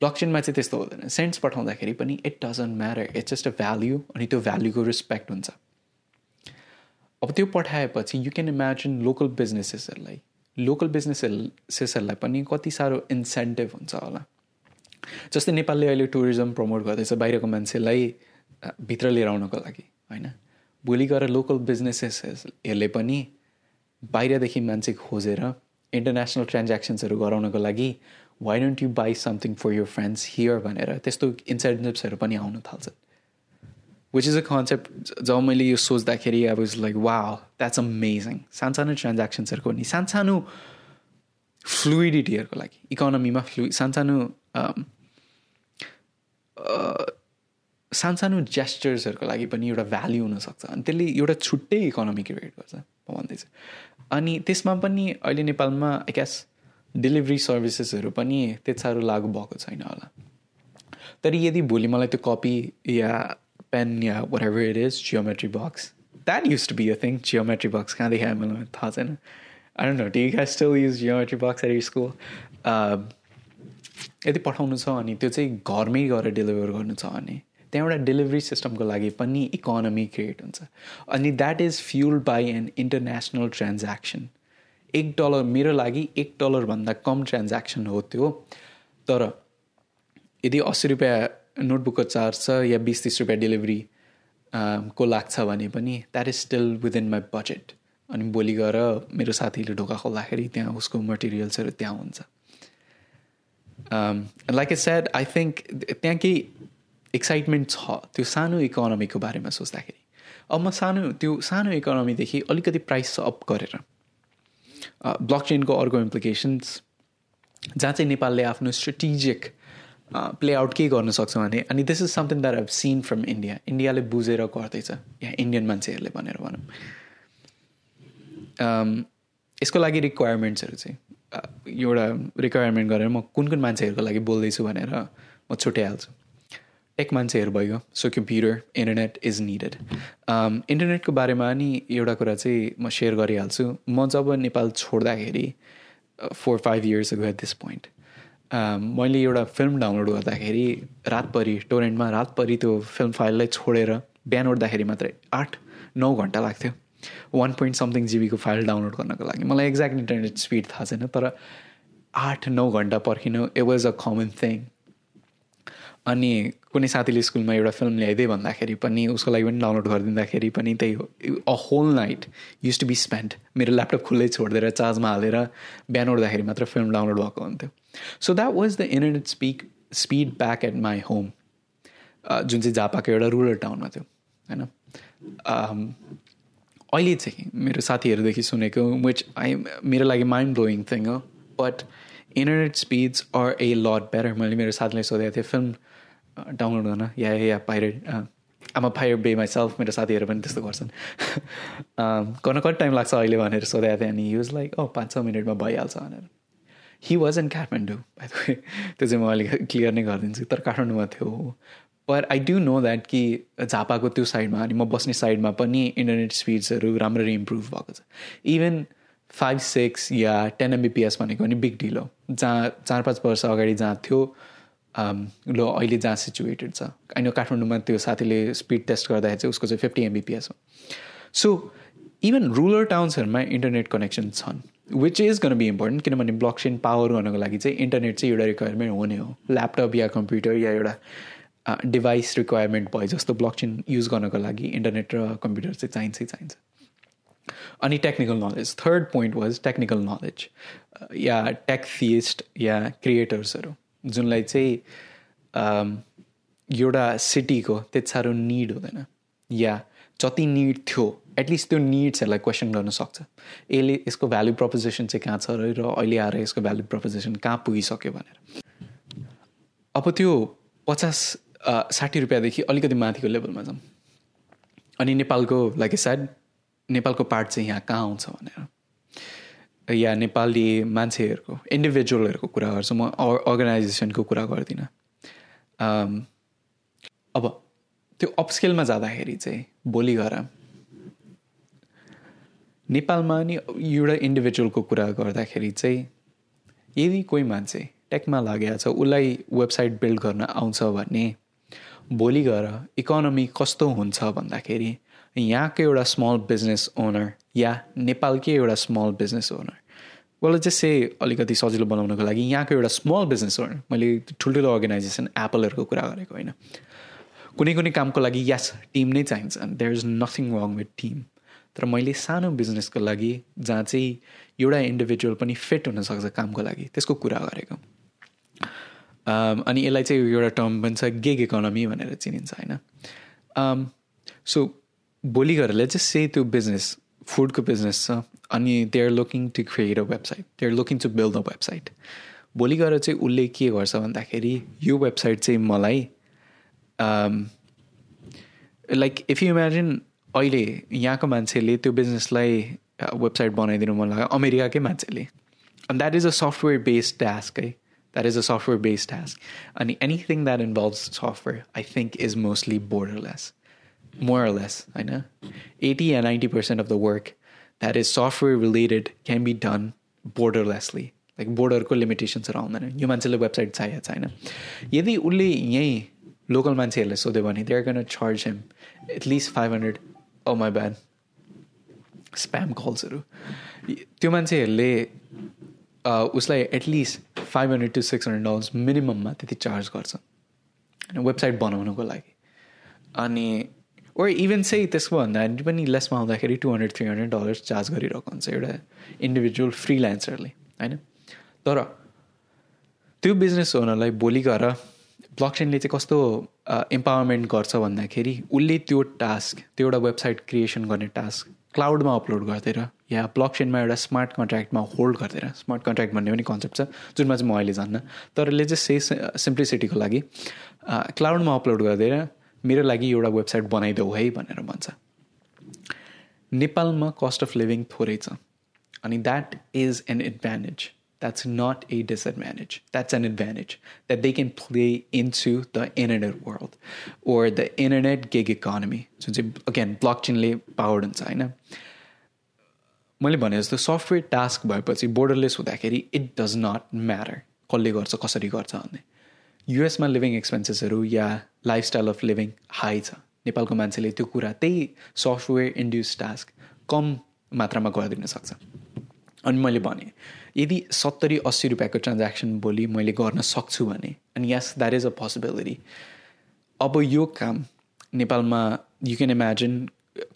ब्लकचेनमा चाहिँ त्यस्तो हुँदैन। सेन्ट्स पठाउँदाखेरि पनि it doesn't matter it's just a value अनि त्यो भ्याल्युको रेस्पेक्ट हुन्छ। अब त्यो पठाएपछि यु क्यान इमेजिन लोकल बिजनेसेसहरूलाई लोकल बिजनेसेसहरूलाई पनि कति साह्रो इन्सेन्टिभ हुन्छ होला। जस्तै नेपालले अहिले टुरिज्म प्रमोट गर्दैछ बाहिरको मान्छेलाई भित्र लिएर आउनको लागि होइन? भोलि गएर लोकल बिजनेसेसहरूले पनि बाहिरदेखि मान्छे खोजेर इन्टरनेसनल ट्रान्ज्याक्सन्सहरू गराउनको लागि why don't you buy something for your friends here भनेर त्यस्तो इन्सेन्टिभ्सहरू पनि आउन थाल्छन् विच इज अ कन्सेप्ट जब मैले यो सोच्दाखेरि अब is like wow that's amazing सानसानो ट्रान्ज्याक्सन्सहरूको नि सानसानो फ्लुइडिटीहरूको लागि इकोनोमीमा फ्लु सानसानो सानसानो जेस्टर्सहरूको लागि पनि एउटा भ्याल्यु हुनसक्छ। अनि त्यसले एउटा छुट्टै इकोनोमी क्रिएट गर्छ म भन्दैछु। अनि त्यसमा पनि अहिले नेपालमा आई ग्यास डेलिभरी सर्भिसेसहरू पनि त्यति साह्रो लागु भएको छैन होला। तर यदि भोलि मलाई त्यो कपी या pen yeah whatever it is geometry box that use to be a thing geometry box कहाँदेखि आयो मलाई थाहा छैन। I don't know T guess still use geometry box at school यदि पठाउनु छ अनि त्यो चाहिँ घरमै गएर डेलिभर गर्नु छ भने त्यहाँ एउटा डेलिभरी सिस्टमको लागि पनि इकोनोमी क्रिएट हुन्छ। अनि that is fuel by an international transaction एक डलर मेरो लागि एक डलरभन्दा कम ट्रान्ज्याक्सन हो त्यो। तर यदि अस्सी रुपियाँ नोटबुकको चार्ज छ या बिस तिस रुपियाँ डेलिभरी को लाग्छ भने पनि that is still within my budget अनि भोलि गएर मेरो साथीले ढोका खोल्दाखेरि त्यहाँ उसको मटेरियल्सहरू त्यहाँ हुन्छ। Like a said I think त्यहाँ केही एक्साइटमेन्ट छ त्यो सानो इकोनोमीको बारेमा सोच्दाखेरि। अब म सानो त्यो सानो इकोनोमीदेखि अलिकति प्राइस अप गरेर ब्लक चेनको अर्को इम्प्लिकेसन्स जहाँ चाहिँ नेपालले आफ्नो स्ट्रेटिजिक प्ले आउट के गर्न सक्छ भने अनि this is something that have seen from India इन्डियाले बुझेर गर्दैछ या इन्डियन मान्छेहरूले भनेर भनौँ। यसको लागि रिक्वायरमेन्ट्सहरू चाहिँ। एउटा रिक्वायरमेन्ट गरेर म कुन कुन मान्छेहरूको लागि बोल्दैछु भनेर म छुट्याइहाल्छु। टेक मान्छेहरू भयो so computer internet is needed इन्टरनेटको बारेमा नि एउटा कुरा चाहिँ म सेयर गरिहाल्छु। म जब नेपाल छोड्दाखेरि four five years at this point मैले एउटा फिल्म डाउनलोड गर्दाखेरि रातभरि टोरेन्टमा रातभरि त्यो फिल्म फाइललाई छोडेर बिहान उठ्दाखेरि मात्रै आठ नौ घन्टा लाग्थ्यो। वान पोइन्ट समथिङ जिबीको फाइल डाउनलोड गर्नको लागि। मलाई एक्ज्याक्ट इन्टरनेट स्पिड थाहा छैन तर आठ नौ घन्टा पर्खिनु it was a common thing अनि कुनै साथीले स्कुलमा एउटा फिल्म ल्याइदिए भन्दाखेरि पनि उसको लागि पनि डाउनलोड गरिदिँदाखेरि पनि त्यही हो। A whole night use to be spend मेरो ल्यापटप खुल्लै छोडिदिएर चार्जमा हालेर बिहान उठ्दाखेरि मात्र फिल्म डाउनलोड भएको हुन्थ्यो। So that was the internet speak speed back at my home जुन चाहिँ जापाको एउटा रुरल टाउनमा थियो होइन? अहिले चाहिँ मेरो साथीहरूदेखि सुनेको विच आई मेरो लागि माइन्ड ब्लोइङ थिङ हो but internet speeds are a lot better मैले मेरो साथीलाई सोधेको थिएँ फिल्म डाउनलोड गर्न? या या पाइरेट आमा फायर बे माइ सेल्फ मेरो साथीहरू पनि त्यस्तो गर्छन्। गर्न कति टाइम लाग्छ अहिले भनेर सोधेको थिएँ अनि युज लाइक ओ पाँच छ मिनटमा भइहाल्छ भनेर. हि वाज इन काठमाडौँ त्यो चाहिँ म अलिक क्लियर नै गरिदिन्छु तर काठमाडौँमा थियो पर आई डु नो द्याट कि झापाको त्यो साइडमा अनि म बस्ने साइडमा पनि इन्टरनेट स्पिड्सहरू राम्ररी इम्प्रुभ भएको छ। इभन फाइभ सिक्स या टेन एमबिपिएस भनेको पनि बिग डिल हो। जहाँ चार पाँच वर्ष अगाडि जहाँ थियो ल अहिले जहाँ सिचुएटेड छ। होइन काठमाडौँमा त्यो साथीले स्पिड टेस्ट गर्दाखेरि चाहिँ उसको चाहिँ फिफ्टी एमबिपिएस हो। सो इभन रुरल टाउन्सहरूमा इन्टरनेट कनेक्सन छन् which is gonna be important किनभने ब्लक चेन पावर गर्नको लागि चाहिँ इन्टरनेट चाहिँ एउटा रिक्वायरमेन्ट हुने हो। ल्यापटप या कम्प्युटर या एउटा डिभाइस रिक्वायरमेन्ट भयो जस्तो ब्लक चेन युज गर्नको लागि इन्टरनेट र कम्प्युटर चाहिँ चाहिन्छै चाहिन्छ। अनि technical knowledge third point was technical knowledge yeah tech या क्रिएटर्सहरू जुनलाई चाहिँ एउटा सिटीको त्यति साह्रो निड हुँदैन। या जति निड थियो एटलिस्ट त्यो निड्सहरूलाई क्वेसन गर्न सक्छ। यसले यसको भ्याल्यु प्रपोजिसन चाहिँ कहाँ छ र अहिले आएर यसको भ्याल्यु प्रपोजिसन कहाँ पुगिसक्यो भनेर। अब त्यो पचास साठी रुपियाँदेखि अलिकति माथिको लेभलमा जाउँ अनि नेपालको लाइक साइड नेपालको पार्ट चाहिँ यहाँ कहाँ आउँछ भनेर। या नेपाली मान्छेहरूको इन्डिभिजुअलहरूको कुरा गर्छु। म अर्गनाइजेसनको कुरा गर्दिनँ। अब त्यो अपस्केलमा जाँदाखेरि चाहिँ भोलि गएर नेपालमा नि एउटा इन्डिभिजुअलको कुरा गर्दाखेरि चाहिँ यदि कोही मान्छे टेकमा लागेको छ उसलाई वेबसाइट बिल्ड गर्न आउँछ भने भोलि गएर इकोनोमी कस्तो हुन्छ भन्दाखेरि यहाँको एउटा स्मल बिजनेस ओनर या नेपालकै एउटा स्मल बिजनेस ओनर वाल चाहिँ से अलिकति सजिलो बनाउनको लागि यहाँको एउटा स्मल बिजनेस ओनर मैले ठुल्ठुलो अर्गनाइजेसन एप्पलहरूको कुरा गरेको होइन। कुनै कुनै कामको लागि यस टिम नै चाहिन्छ। There is nothing wrong with team तर मैले सानो बिजनेसको लागि जहाँ चाहिँ एउटा इन्डिभिजुअल पनि फिट हुनसक्छ कामको लागि त्यसको कुरा गरेको। अनि यसलाई चाहिँ एउटा टर्म पनि छ गेग इकोनोमी भनेर चिनिन्छ होइन? सो भोलि गएर चाहिँ से त्यो बिजनेस फुडको बिजनेस छ अनि they are looking to create a website they are looking to build a website भोलि गएर चाहिँ उसले के गर्छ भन्दाखेरि यो वेबसाइट चाहिँ मलाई लाइक इफ यु इमेजिन अहिले यहाँको मान्छेले त्यो बिजनेसलाई वेबसाइट बनाइदिनु मन लाग्यो अमेरिकाकै मान्छेले। अनि that is a software based task है? that is a software based task अनि anything that involve software I think is mostly borderless more or less होइन eighty yeah ninety percent of the work that is software related can be done borderlessly like बोर्डरको लिमिटेसन्सहरू आउँदैन यो मान्छेले website चाहिएको छैन यदि उसले यहीँ लोकल मान्छेहरूलाई सोध्यो भने they are gonna charge them at least five hundred oh my ban spam कल्सहरू त्यो मान्छेहरूले उसलाई at least five hundred to six hundred dollars मिनिमममा त्यति चार्ज गर्छ। होइन वेबसाइट बनाउनुको लागि। अनि ओर इभन चाहिँ त्यसको भन्दा पनि लेसमा आउँदाखेरि two hundred three hundred dollars charge गरिरहेको हुन्छ एउटा इन्डिभिजुअल फ्रिल्यान्सरले होइन? तर त्यो बिजनेस ओनरलाई भोलि गएर ब्लकचेनले चाहिँ कस्तो इम्पावरमेन्ट गर्छ भन्दाखेरि उसले त्यो टास्क त्यो एउटा वेबसाइट क्रिएसन गर्ने टास्क क्लाउडमा अपलोड गरिदिएर या ब्लकचेनमा एउटा स्मार्ट कन्ट्र्याक्टमा होल्ड गरिदिएर स्मार्ट कन्ट्र्याक्ट भन्ने पनि कन्सेप्ट छ जुनमा चाहिँ म अहिले जान्न। तर चाहिँ से सिम्प्लिसिटीको लागि क्लाउडमा अपलोड गरिदिएर मेरो लागि एउटा वेबसाइट बनाइदेऊ है भनेर भन्छ। नेपालमा कस्ट अफ लिभिङ थोरै छ अनि that is an advantage not a disadvantage that's an advantage that they can play into the internet world or the internet gig economy जुन चाहिँ अगेन ब्लक चेनले पावर्ड हुन्छ होइन मैले भने जस्तो सफ्टवेयर टास्क भएपछि बोर्डरलेस हुँदाखेरि इट डज नट म्याटर कसले गर्छ कसरी गर्छ भन्ने। युएसमा लिभिङ एक्सपेन्सेसहरू या लाइफस्टाइल अफ लिभिङ हाई छ। नेपालको मान्छेले त्यो कुरा त्यही सफ्टवेयर इन्ड्युस टास्क कम मात्रामा गरिदिन सक्छ। अनि मैले भने यदि सत्तरी अस्सी रुपियाँको ट्रान्ज्याक्सन भोलि मैले गर्न सक्छु भने अनि yes that is a possibility अब यो काम नेपालमा यु क्यान इमेजिन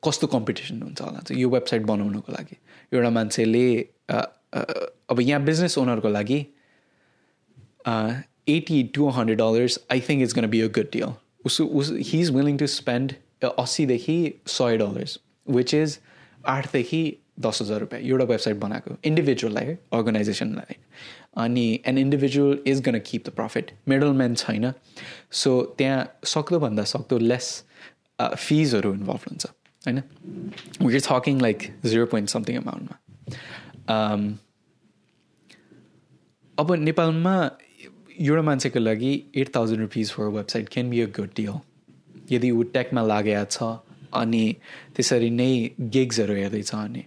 कस्तो कम्पिटिसन हुन्छ होला चाहिँ यो वेबसाइट बनाउनुको लागि। एउटा मान्छेले अब यहाँ बिजनेस ओनरको लागि eighty to hundred dollars I think it's gonna be a good deal उसको उस he is willing to spend अस्सीदेखि सय डलर्स विच इज आठदेखि दस हजार रुपियाँ एउटा वेबसाइट बनाएको इन्डिभिजुअललाई अर्गनाइजेसनलाई अनि an individual is gonna keep the profit middle छैन। सो त्यहाँ सक्दोभन्दा सक्दो लेस फिजहरू इन्भल्भ हुन्छ होइन? We are talking like zero point something अमाउन्टमा अब नेपालमा एउटा मान्छेको लागि eight thousand rupees for website can be a good deal यदि ऊ टेकमा लागेको छ अनि त्यसरी नै गिग्सहरू हेर्दैछ भने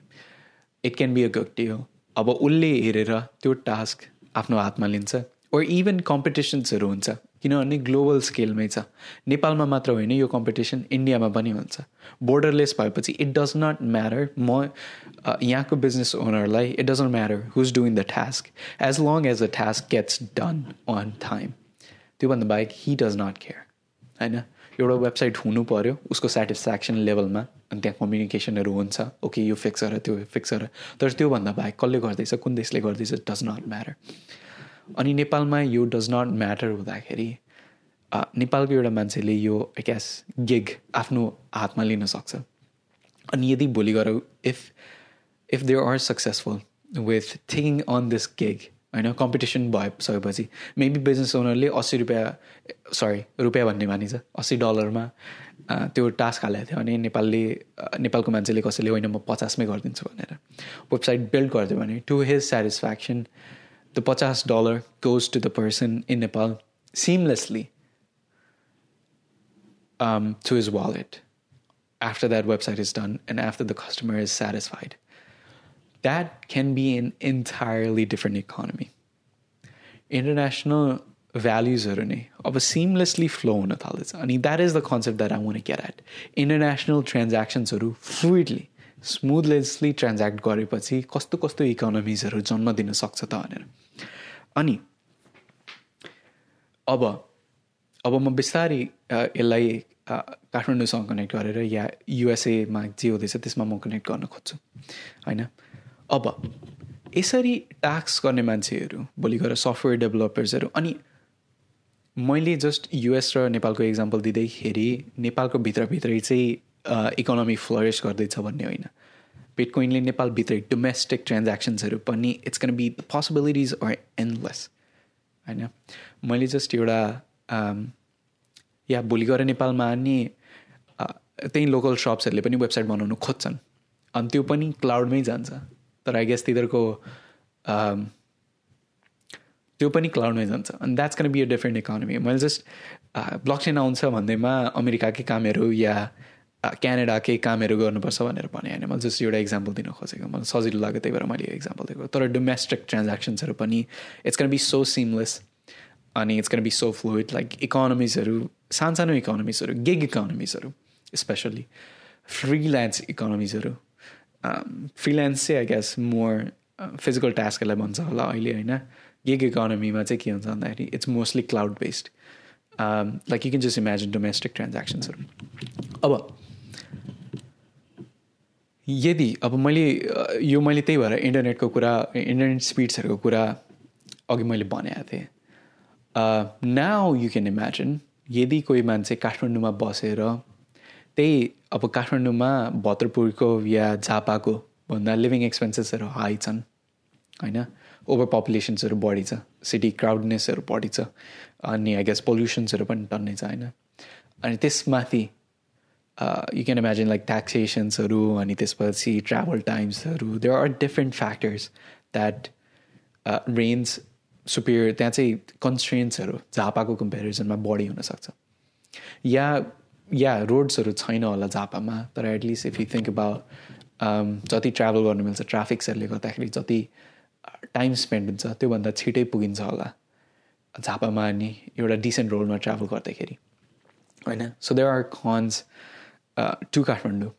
it can be a good deal अब उसले हेरेर त्यो टास्क आफ्नो हातमा लिन्छ ओर इभन कम्पिटिसन्सहरू हुन्छ किनभने ग्लोबल स्केलमै छ। नेपालमा मात्र होइन यो कम्पिटिसन इन्डियामा पनि हुन्छ। बोर्डरलेस भएपछि इट डज नट म्याटर म यहाँको business ओनरलाई it doesn't matter who's doing the task as long as the task gets done on time त्योभन्दा बाहेक हि डज नट केयर होइन? एउटा वेबसाइट हुनु पऱ्यो उसको सेटिस्फ्याक्सन लेभलमा अनि त्यहाँ कम्युनिकेसनहरू हुन्छ। ओके यो फिक्स गर त्यो फिक्स गर। तर त्योभन्दा बाहेक कसले गर्दैछ कुन देशले गर्दैछ डज नट म्याटर अनि नेपालमा यो डज नट म्याटर हुँदाखेरि नेपालको एउटा मान्छेले यो क्यास गिग आफ्नो हातमा लिन सक्छ। अनि यदि भोलि गएर if if they are successful with thinking on this gig होइन कम्पिटिसन भइसकेपछि मेबी बिजनेस ओनरले अस्सी रुपियाँ सरी रुपियाँ भन्ने मानिन्छ। अस्सी डलरमा त्यो टास्क हालेको थियो भने नेपालले नेपालको मान्छेले कसैले होइन म पचासमै गरिदिन्छु भनेर वेबसाइट बिल्ड गरिदियो भने टु हिज सेटिस्फ्याक्सन द पचास dollar goes to the person in Nepal seamlessly to his wallet. After that website is done and after the customer is satisfied. That can be an entirely different economy. International of a seamlessly flow in and that is the concept that I want to get at. International transactions are fluidly, smoothly transact गरेपछि कस्तो कस्तो इकोनोमिजहरू जन्म दिन सक्छ त भनेर अनि अब अब म बिस्तारै यसलाई काठमाडौँसँग कनेक्ट गरेर या युएसएमा जे हुँदैछ त्यसमा म कनेक्ट गर्न खोज्छु होइन अब यसरी टास्क गर्ने मान्छेहरू भोलि गएर सफ्टवेयर डेभलपर्सहरू अनि मैले जस्ट युएस र नेपालको इक्जाम्पल दिँदैखेरि नेपालको भित्रभित्रै चाहिँ इकोनोमी फ्लरिस गर्दैछ भन्ने होइन। बिटकोइनले नेपालभित्रै डोमेस्टिक ट्रान्ज्याक्सन्सहरू पनि it's gonna be the possibilities are endless होइन? मैले जस्ट एउटा या भोलि गएर नेपालमा नि त्यही लोकल सप्सहरूले पनि वेबसाइट बनाउनु खोज्छन्। अनि त्यो पनि क्लाउडमै जान्छ। तर आई गेस तिनीहरूको त्यो पनि क्लाउडमै जान्छ। अनि that's gonna be a different economy मैले जस्ट ब्लक चेन आउँछ भन्दैमा अमेरिकाकै कामहरू या क्यानाडाकै कामहरू गर्नुपर्छ भनेर भने। होइन मैले जस्ट एउटा इक्जाम्पल दिन खोजेको। मलाई सजिलो लाग्यो त्यही भएर मैले यो इक्जाम्पल दिएको। तर डोमेस्टिक ट्रान्ज्याक्सन्सहरू पनि it's gonna be so seamless अनि it's gonna be so fluid like इकोनोमिजहरू सानसानो इकोनोमिजहरू गिग इकोनोमिजहरू स्पेसल्ली फ्रिल्यान्स इकोनोमिजहरू फ्रिल्यान्स चाहिँ आई गेस मोर फिजिकल टास्कहरूलाई भन्छ होला अहिले होइन? गिग इकोनोमीमा चाहिँ के हुन्छ भन्दाखेरि it's mostly cloud based like you can just imagine domestic ट्रान्ज्याक्सन्सहरू अब यदि अब मैले यो मैले त्यही भएर इन्टरनेटको कुरा इन्टरनेट स्पिड्सहरूको कुरा अघि मैले भनेको थिएँ। नाउ यु क्यान इमेजिन यदि कोही मान्छे काठमाडौँमा बसेर त्यही अब काठमाडौँमा भद्रपुरको या झापाको भन्दा लिभिङ एक्सपेन्सेसहरू हाई छन् होइन? ओभर पपुलेसन्सहरू बढी छ सिटी क्राउडनेसहरू बढी छ अनि आई गेस पोल्युसन्सहरू पनि टन्नै छ होइन? अनि त्यसमाथि यु क्यान इमेजिन लाइक ट्याक्सेसन्सहरू अनि त्यसपछि travel टाइम्सहरू there are different factors that range superior त्यहाँ चाहिँ कन्सट्रेन्ट्सहरू झापाको कम्पेरिजनमा बढी हुनसक्छ या या रोड्सहरू छैन होला झापामा तर at least if you think about जति ट्राभल गर्नु मिल्छ ट्राफिक्सहरूले गर्दाखेरि जति टाइम स्पेन्ड हुन्छ त्योभन्दा छिटै पुगिन्छ होला झापामा अनि एउटा डिसेन्ट रोडमा ट्राभल गर्दाखेरि होइन? So there are cons to Kathmandu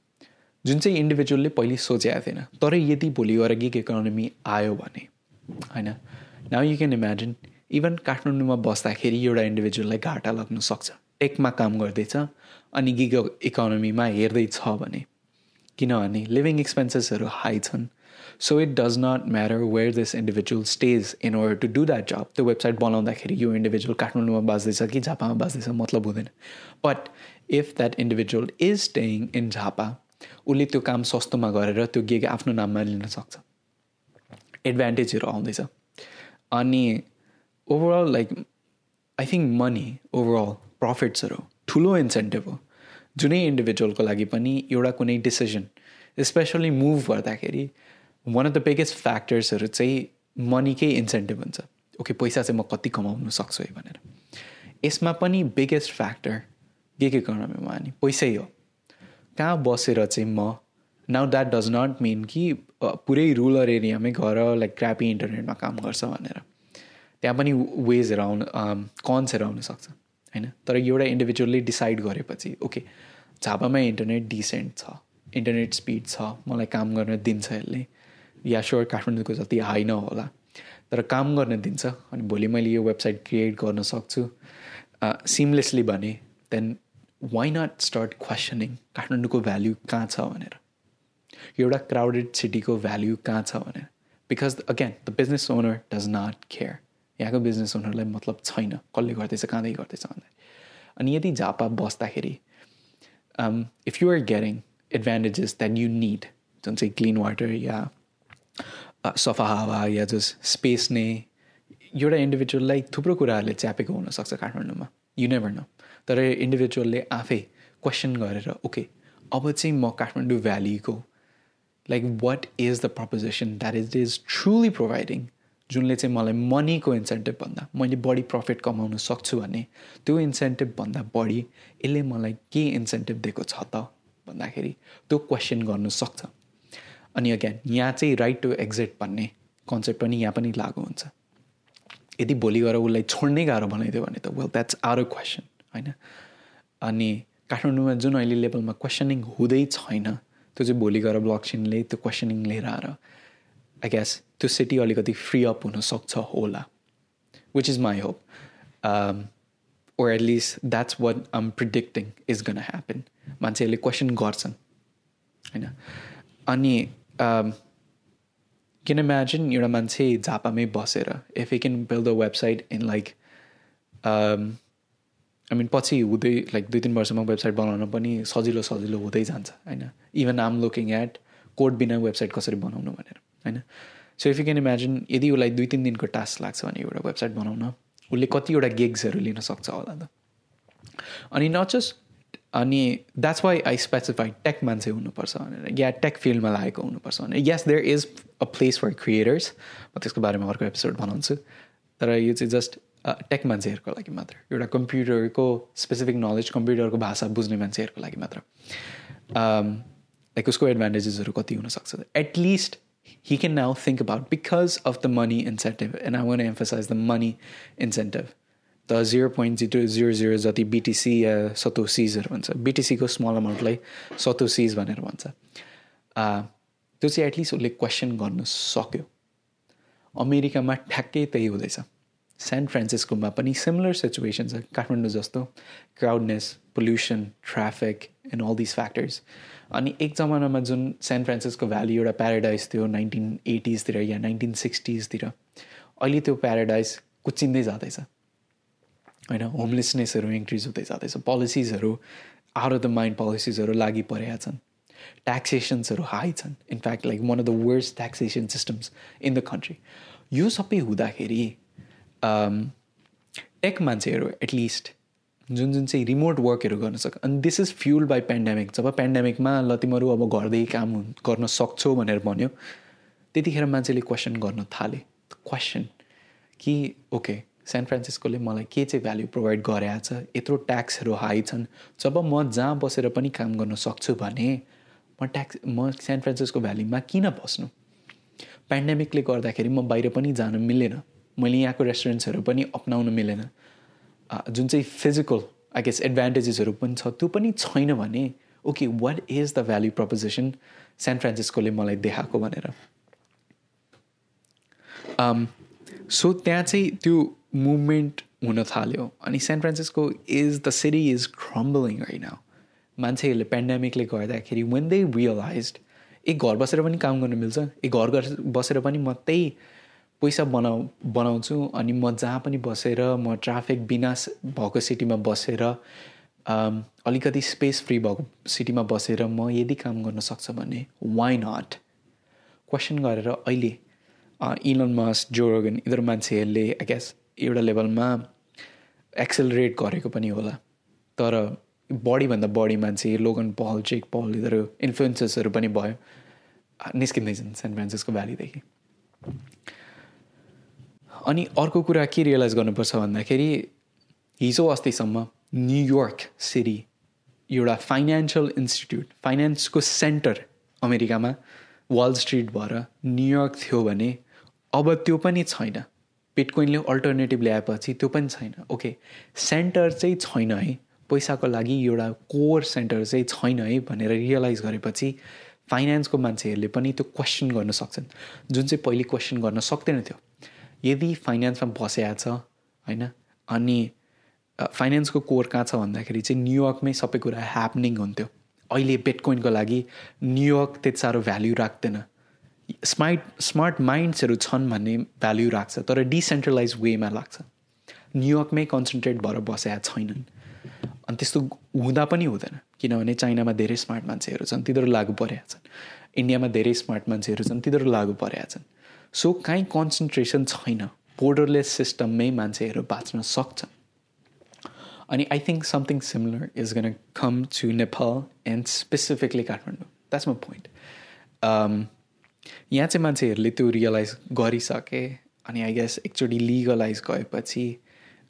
जुन चाहिँ इन्डिभिजुअलले पहिले सोचेको थिएन तर यदि भोलि गएर गिग इकोनोमी आयो भने होइन? Now you can imagine even काठमाडौँमा बस्दाखेरि एउटा इन्डिभिजुअललाई घाटा लाग्न सक्छ। टेकमा काम गर्दैछ अनि गिग इकोनोमीमा हेर्दैछ भने किनभने लिभिङ एक्सपेन्सेसहरू हाई छन्। So it does not matter where this individual stays in order to do that जब त्यो वेबसाइट बनाउँदाखेरि यो इन्डिभिजुअल काठमाडौँमा बाँच्दैछ कि झापामा बाँच्दैछ मतलब हुँदैन। But if that individual is staying in Jhapa उसले त्यो काम सस्तोमा गरेर त्यो गिग आफ्नो नाममा लिन सक्छ। एडभान्टेजहरू आउँदैछ। अनि overall like I think money overall प्रफिट्सहरू ठुलो इन्सेन्टिभ हो। जुनै इन्डिभिजुअलको लागि पनि एउटा कुनै डिसिजन स्पेसली मुभ गर्दाखेरि वान अफ द बिगेस्ट फ्याक्टर्सहरू चाहिँ मनीकै इन्सेन्टिभ हुन्छ। ओके पैसा चाहिँ म कति कमाउनु सक्छु है भनेर। यसमा पनि बिगेस्ट फ्याक्टर के इकोनोमीमा नि पैसै हो। कहाँ बसेर चाहिँ म now that does not mean कि पुरै रुरल एरियामै गएर लाइक क्रापी इन्टरनेटमा काम गर्छ भनेर। त्यहाँ पनि वेजहरू आउनु कन्सहरू आउन सक्छ। होइन? तर एउटा इन्डिभिजुअलले डिसाइड गरेपछि ओके झापामा इन्टरनेट डिसेन्ट छ इन्टरनेट स्पिड छ मलाई काम गर्न दिन्छ यसले। या स्योर काठमाडौँको जति हाई नहोला तर काम गर्न दिन्छ अनि भोलि मैले यो वेबसाइट क्रिएट गर्न सक्छु। सिमलेसली भने then why not start questioning काठमाडौँको भ्याल्यु कहाँ छ भनेर? एउटा क्राउडेड सिटीको भ्याल्यु कहाँ छ भनेर? Because again the business owner does not care यहाँको बिजनेस ओनरलाई मतलब छैन। कसले गर्दैछ कहाँदै गर्दैछ भन्दाखेरि। अनि यदि झापा बस्दाखेरि if you are getting advantages that you need जुन चाहिँ क्लिन वाटर या सफा हावा या जस स्पेस नै एउटा इन्डिभिजुअललाई थुप्रो कुराहरूले च्यापेको हुनसक्छ काठमाडौँमा। यु नेभर न तर इन्डिभिजुअलले आफै क्वेसन गरेर ओके अब चाहिँ म Kathmandu भ्यालीको like what is the proposition that is is truly providing जुनले चाहिँ मलाई मनीको इन्सेन्टिभ भन्दा मैले बढी प्रफिट कमाउन सक्छु भने त्यो इन्सेन्टिभ भन्दा बढी यसले मलाई के इन्सेन्टिभ दिएको छ त भन्दाखेरि त्यो क्वेसन गर्नु सक्छ। अनि अगेन यहाँ चाहिँ राइट टु एक्जिट भन्ने कन्सेप्ट पनि यहाँ पनि लागु हुन्छ। यदि भोलि गएर उसलाई छोड्नै गाह्रो बनाइदियो भने त वेल द्याट्स आर क्वेसन होइन? अनि काठमाडौँमा जुन अहिले लेभलमा क्वेसनिङ हुँदै छैन त्यो चाहिँ भोलि गएर ब्लक त्यो क्वेसनिङ लिएर आएर आई ग्यास त्यो सिटी अलिकति फ्री अप हुनसक्छ होला which is my hope at least that's what I'm predicting is gonna happen. मान्छेहरूले क्वेसन गर्छन् होइन? अनि क्यान इमेजिन एउटा मान्छे झापामै बसेर if you can build the website in like I mean पछि हुँदै लाइक दुई तिन वर्षमा वेबसाइट बनाउन पनि सजिलो सजिलो हुँदै जान्छ होइन? Even I'm looking at code बिना वेबसाइट कसरी बनाउनु भनेर। होइन? So if you can imagine यदि उसलाई दुई तिन दिनको टास्क लाग्छ भने एउटा वेबसाइट बनाउन उसले कतिवटा गिग्सहरू लिन सक्छ होला त। अनि नट जस्ट अनि that's why I specify tech मान्छे हुनुपर्छ भनेर या टेक फिल्डमा लागेको हुनुपर्छ भनेर। Yes there is a place for creators म त्यसको बारेमा अर्को एपिसोड बनाउँछु। तर यो चाहिँ जस्ट टेक मान्छेहरूको लागि मात्र। एउटा कम्प्युटरको स्पेसिफिक नलेज कम्प्युटरको भाषा बुझ्ने मान्छेहरूको लागि मात्र। लाइक उसको एडभान्टेजेसहरू कति हुनसक्छ at least he can now think about because of the money incentive. And i want to emphasize the money incentive. त zero point zero zero zero जति बिटिसी या सतो सिजहरू भन्छ बिटिसीको स्मल अमाउन्टलाई सतो सिज भनेर भन्छ त्यो चाहिँ एटलिस्ट उसले क्वेसन गर्न सक्यो अमेरिकामा ठ्याक्कै त्यही हुँदैछ सेन्ट फ्रान्सिस्कोमा पनि सिमिलर सिचुएसन छ काठमाडौँ जस्तो crowdness pollution traffic and all this factors अनि एक जमानामा जुन सेन्ट फ्रान्सिस्को भ्याली एउटा प्याराडाइज थियो नाइन्टिन एटिजतिर या नाइन्टिन सिक्सटिजतिर अहिले त्यो प्याराडाइज कुचिँदै जाँदैछ। होइन होमलेसनेसहरू इन्क्रिज हुँदै जाँदैछ। पोलिसिजहरू आउट अफ द माइन्ड पोलिसिजहरू लागि परेका छन्। ट्याक्सेसन्सहरू हाई छन्। In fact like one of the worst taxation systems in the country यो सबै हुँदाखेरि टेक मान्छेहरू एटलिस्ट जुन जुन चाहिँ रिमोट वर्कहरू गर्न सक्छ अनि this is fuel by pandemic जब पेन्डेमिकमा ल तिमीहरू अब घरदेखि काम गर्न सक्छौ भनेर भन्यो त्यतिखेर मान्छेले क्वेसन गर्न थाले। क्वेसन कि ओके सेन्ट फ्रान्सिस्कोले मलाई के चाहिँ भ्याल्यु प्रोभाइड गरेको छ? यत्रो ट्याक्सहरू हाई छन्। जब म जहाँ बसेर पनि काम गर्न सक्छु भने म ट्याक्स म सेन्ट फ्रान्सिस्को भ्यालीमा किन बस्नु? पेन्डेमिकले गर्दाखेरि म बाहिर पनि जान मिलेन। मैले यहाँको रेस्टुरेन्ट्सहरू पनि अप्नाउन मिलेन। जुन चाहिँ फिजिकल आई गेस एडभान्टेजेसहरू पनि छ त्यो पनि छैन भने okay what is the value proposition San फ्रान्सिस्कोले मलाई देखाएको भनेर? सो त्यहाँ चाहिँ त्यो मुभमेन्ट हुन थाल्यो अनि San Francisco is the city is crumbling होइन मान्छेहरूले पेन्डेमिकले गर्दाखेरि वेन दे रियलाइज ए घर बसेर पनि काम गर्न मिल्छ ए घर बसेर पनि म त्यही पैसा बनाउ बनाउँछु अनि म जहाँ पनि बसेर म ट्राफिक बिना भएको सिटीमा बसेर अलिकति स्पेस फ्री भएको सिटीमा बसेर म यदि काम गर्न सक्छ भने वाइ नट क्वेसन गरेर अहिले इलन मस जोरोगन यिनीहरू मान्छेहरूले आई गेस एउटा लेभलमा एक्सेलरेट गरेको पनि होला। तर बढीभन्दा बढी मान्छे लोगन पल चेक पल यिनीहरू इन्फ्लुएन्सेसहरू पनि भयो। निस्किँदैछन् सेन्ट फ्रान्सिसको भ्यालीदेखि अनि अर्को कुरा के रियलाइज गर्नुपर्छ भन्दाखेरि हिजो अस्तिसम्म न्युयोर्क सिटी एउटा फाइनेन्सियल इन्स्टिट्युट फाइनेन्सको सेन्टर अमेरिकामा वाल स्ट्रिट भएर न्युयोर्क थियो भने अब त्यो पनि छैन। बिटकोइनले अल्टरनेटिभ ल्याएपछि त्यो पनि छैन। ओके सेन्टर चाहिँ छैन है। पैसाको लागि एउटा कोर सेन्टर चाहिँ छैन है भनेर रियलाइज गरेपछि फाइनेन्सको मान्छेहरूले पनि त्यो क्वेसन गर्न सक्छन्। जुन चाहिँ पहिले क्वेसन गर्न सक्दैन थियो। यदि फाइनेन्समा बसेको छ होइन? अनि फाइनेन्सको कोर कहाँ छ भन्दाखेरि चाहिँ न्युयोर्कमै सबै कुरा ह्यापनिङ हुन्थ्यो। अहिले बेटकोइनको लागि न्युयोर्क त्यति साह्रो भ्याल्यु राख्दैन। स्मार्ट स्मार्ट माइन्ड्सहरू छन् भन्ने भ्याल्यु राख्छ तर डिसेन्ट्रलाइज वेमा लाग्छ। न्युयोर्कमै कन्सन्ट्रेट भएर बसेका छैनन्। अनि त्यस्तो हुँदा पनि हुँदैन किनभने चाइनामा धेरै स्मार्ट मान्छेहरू छन् तिनीहरू लागु परेका छन्। इन्डियामा धेरै स्मार्ट मान्छेहरू छन् तिनीहरू लागु परेका छन्। सो काहीँ कन्सन्ट्रेसन छैन. बोर्डरलेस सिस्टममै मान्छेहरू बाँच्न सक्छन्. अनि I think something similar is gonna come to Nepal and specifically Kathmandu that's my point यहाँ चाहिँ मान्छेहरूले त्यो रियलाइज गरिसके अनि आई गेस एकचोटि लिगलाइज गएपछि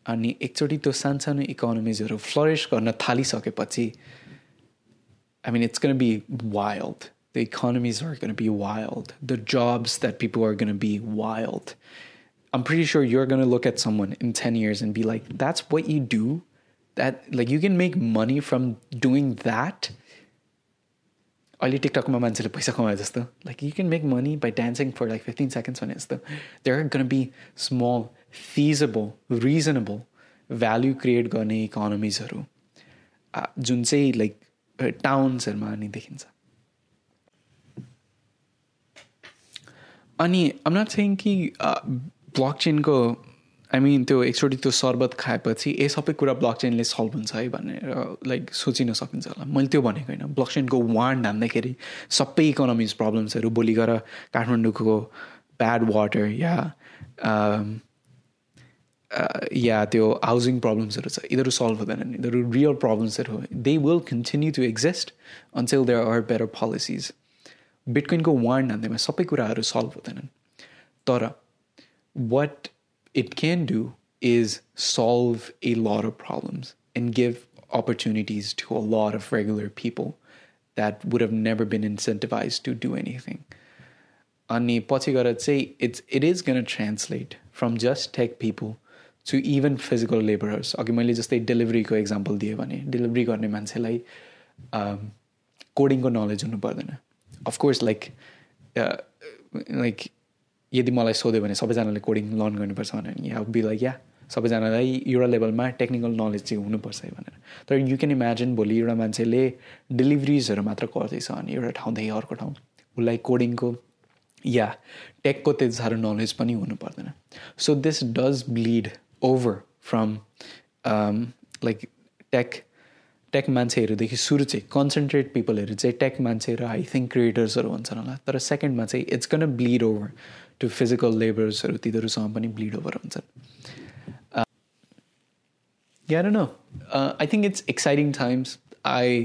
अनि एकचोटि त्यो सानसानो इकोनोमिजहरू फ्लरिस गर्न थालिसकेपछि I mean it's gonna be wild The economies are gonna be wild the jobs that people are gonna be wild I'm pretty sure you're going to look at someone in 10 years and be like, that's what you do? That, like, you can make money from doing that? अहिले टिकटकमा मान्छेले पैसा कमाए जस्तो like you can make money by dancing for like fifteen seconds भने जस्तो there are gonna be small feasible reasonable value create गर्ने इकोनोमिजहरू जुन चाहिँ लाइक टाउन्सहरूमा नि देखिन्छ अनि आम नट सेङ कि ब्लक चेनको आई मिन त्यो एकचोटि त्यो शर्बत खाएपछि ए सबै कुरा ब्लक चेनले सल्भ हुन्छ है भनेर लाइक सोचिन सकिन्छ होला। मैले त्यो भनेको होइन। ब्लक चेनको वान हान्दाखेरि सबै इकोनोमिज प्रब्लम्सहरू भोलि गएर काठमाडौँको ब्याड वाटर या या त्यो हाउसिङ प्रब्लम्सहरू छ। यिनीहरू सल्भ हुँदैनन्। यिनीहरू रियल प्रब्लम्सहरू हो। They will continue to exist until there are better policies बिटकोइनको वान हान्दैमा सबै कुराहरू सल्भ हुँदैनन् तर what it can do is solve a lot of problems and give opportunities to a lot of regular people that would have never been incentivized to do anything. अनि पछि गएर चाहिँ it's it is gonna translate from just take people to even physical labourers अघि मैले जस्तै डेलिभरीको example दिएँ भने डेलिभरी गर्ने मान्छेलाई कोडिङको नलेज हुनु पर्दैन Of course like like यदि मलाई सोध्यो भने सबैजनाले कोडिङ लर्न गर्नुपर्छ भने या बी लाइक या सबैजनालाई एउटा लेभलमा टेक्निकल नलेज चाहिँ हुनुपर्छ है भनेर। तर यु क्यान इमेजिन भोलि एउटा मान्छेले डेलिभरिजहरू मात्र गर्दैछ अनि एउटा ठाउँदेखि अर्को ठाउँ। उसलाई कोडिङको या टेकको त्यति साह्रो नलेज पनि हुनु पर्दैन। So this does bleed over from like tech tech मान्छेहरूदेखि सुरु चाहिँ कन्सन्ट्रेट पिपलहरू चाहिँ टेक मान्छे र आई थिङ्क क्रिएटर्सहरू हुन्छन् होला। तर सेकेन्डमा चाहिँ it's gonna bleed over to physical लेबर्सहरू तिनीहरूसँग पनि ब्लिड ओभर हुन्छन् या न I think it's exciting times I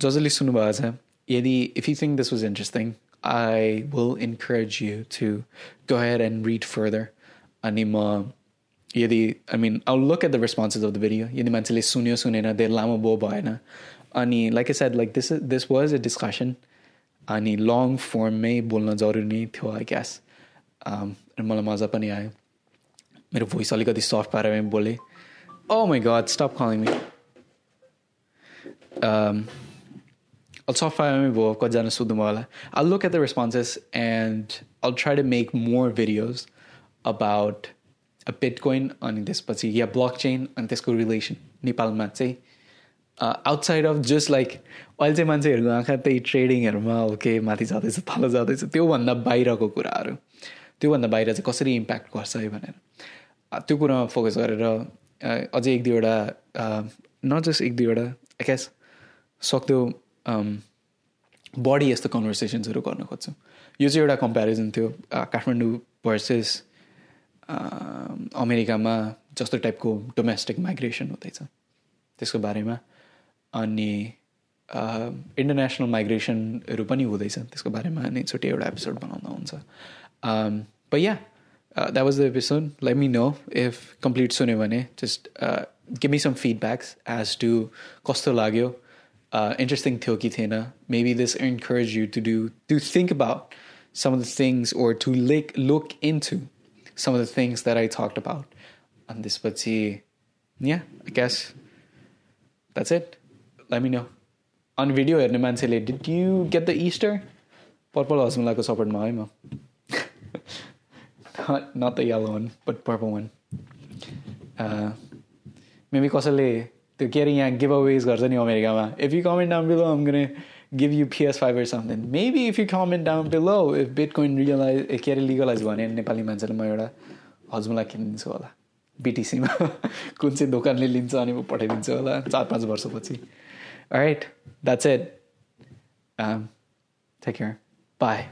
जसले सुन्नुभएको छ यदि if you think this was interesting I will encourage you to hear and read further अनि म यदि I mean I look at the responses of the video यदि मान्छेले सुन्यो सुनेन धेरै लामो बो भएन अनि like a side like this this was a discussion अनि लङ फर्ममै बोल्न जरुरी थियो आई ग्यास मलाई मजा पनि आयो मेरो भोइस अलिकति सफ्ट पारेर बोलेँ ओ my god stop calling me soft पारेमै भयो कतिजना सोध्नु भयो होला I look at the responses and all try to make more videos about bitcoin अनि त्यसपछि या ब्लक चेन अनि त्यसको रिलेसन नेपालमा चाहिँ आउटसाइड अफ जस्ट लाइक अहिले चाहिँ मान्छेहरूको आँखा त्यही ट्रेडिङहरूमा के माथि जाँदैछ तल जाँदैछ त्योभन्दा बाहिरको कुराहरू। त्योभन्दा बाहिर चाहिँ कसरी इम्प्याक्ट गर्छ है भनेर। त्यो कुरामा फोकस गरेर अझै एक दुईवटा नट जस्ट एक दुईवटा एक्यास सक्दो बढी यस्तो कन्भर्सेसन्सहरू गर्न खोज्छु। यो चाहिँ एउटा कम्पेरिजन थियो काठमाडौँ भर्सेस अमेरिकामा जस्तो टाइपको डोमेस्टिक माइग्रेसन हुँदैछ त्यसको बारेमा अनि इन्टरनेसनल माइग्रेसनहरू पनि हुँदैछ त्यसको बारेमा अनि छुट्टै एउटा एपिसोड बनाउँदा हुन्छ but yeah, uh, that was the episode. Let me know if complete sune भने. Just uh, give me some feedbacks as to कस्तो लाग्यो. Uh, interesting थियो कि थिएन. Maybe this encouraged you to do to think about some of the things or to look look into some of the things that I talked about on this. But see, yeah, I guess that's it. Let me know. On video हेर्ने मान्छेले did you get the Easter? Purple हजमलाको सपोर्टमा है म not, not the yellow one, but purple one. Uh, maybe कसैले त्यो के अरे यहाँ गिभ अवेज गर्छ नि अमेरिकामा if you comment down below I'm gonna You PS five or something maybe if you comment down below if bitcoin realise के अरे लिगलाइज भने नेपाली मान्छेले म एउटा हजमुला किनिदिन्छु होला। बिटिसीमा कुन चाहिँ दोकानले लिन्छ अनि म पठाइदिन्छु होला चार पाँच वर्षपछि। Right that's it take care bye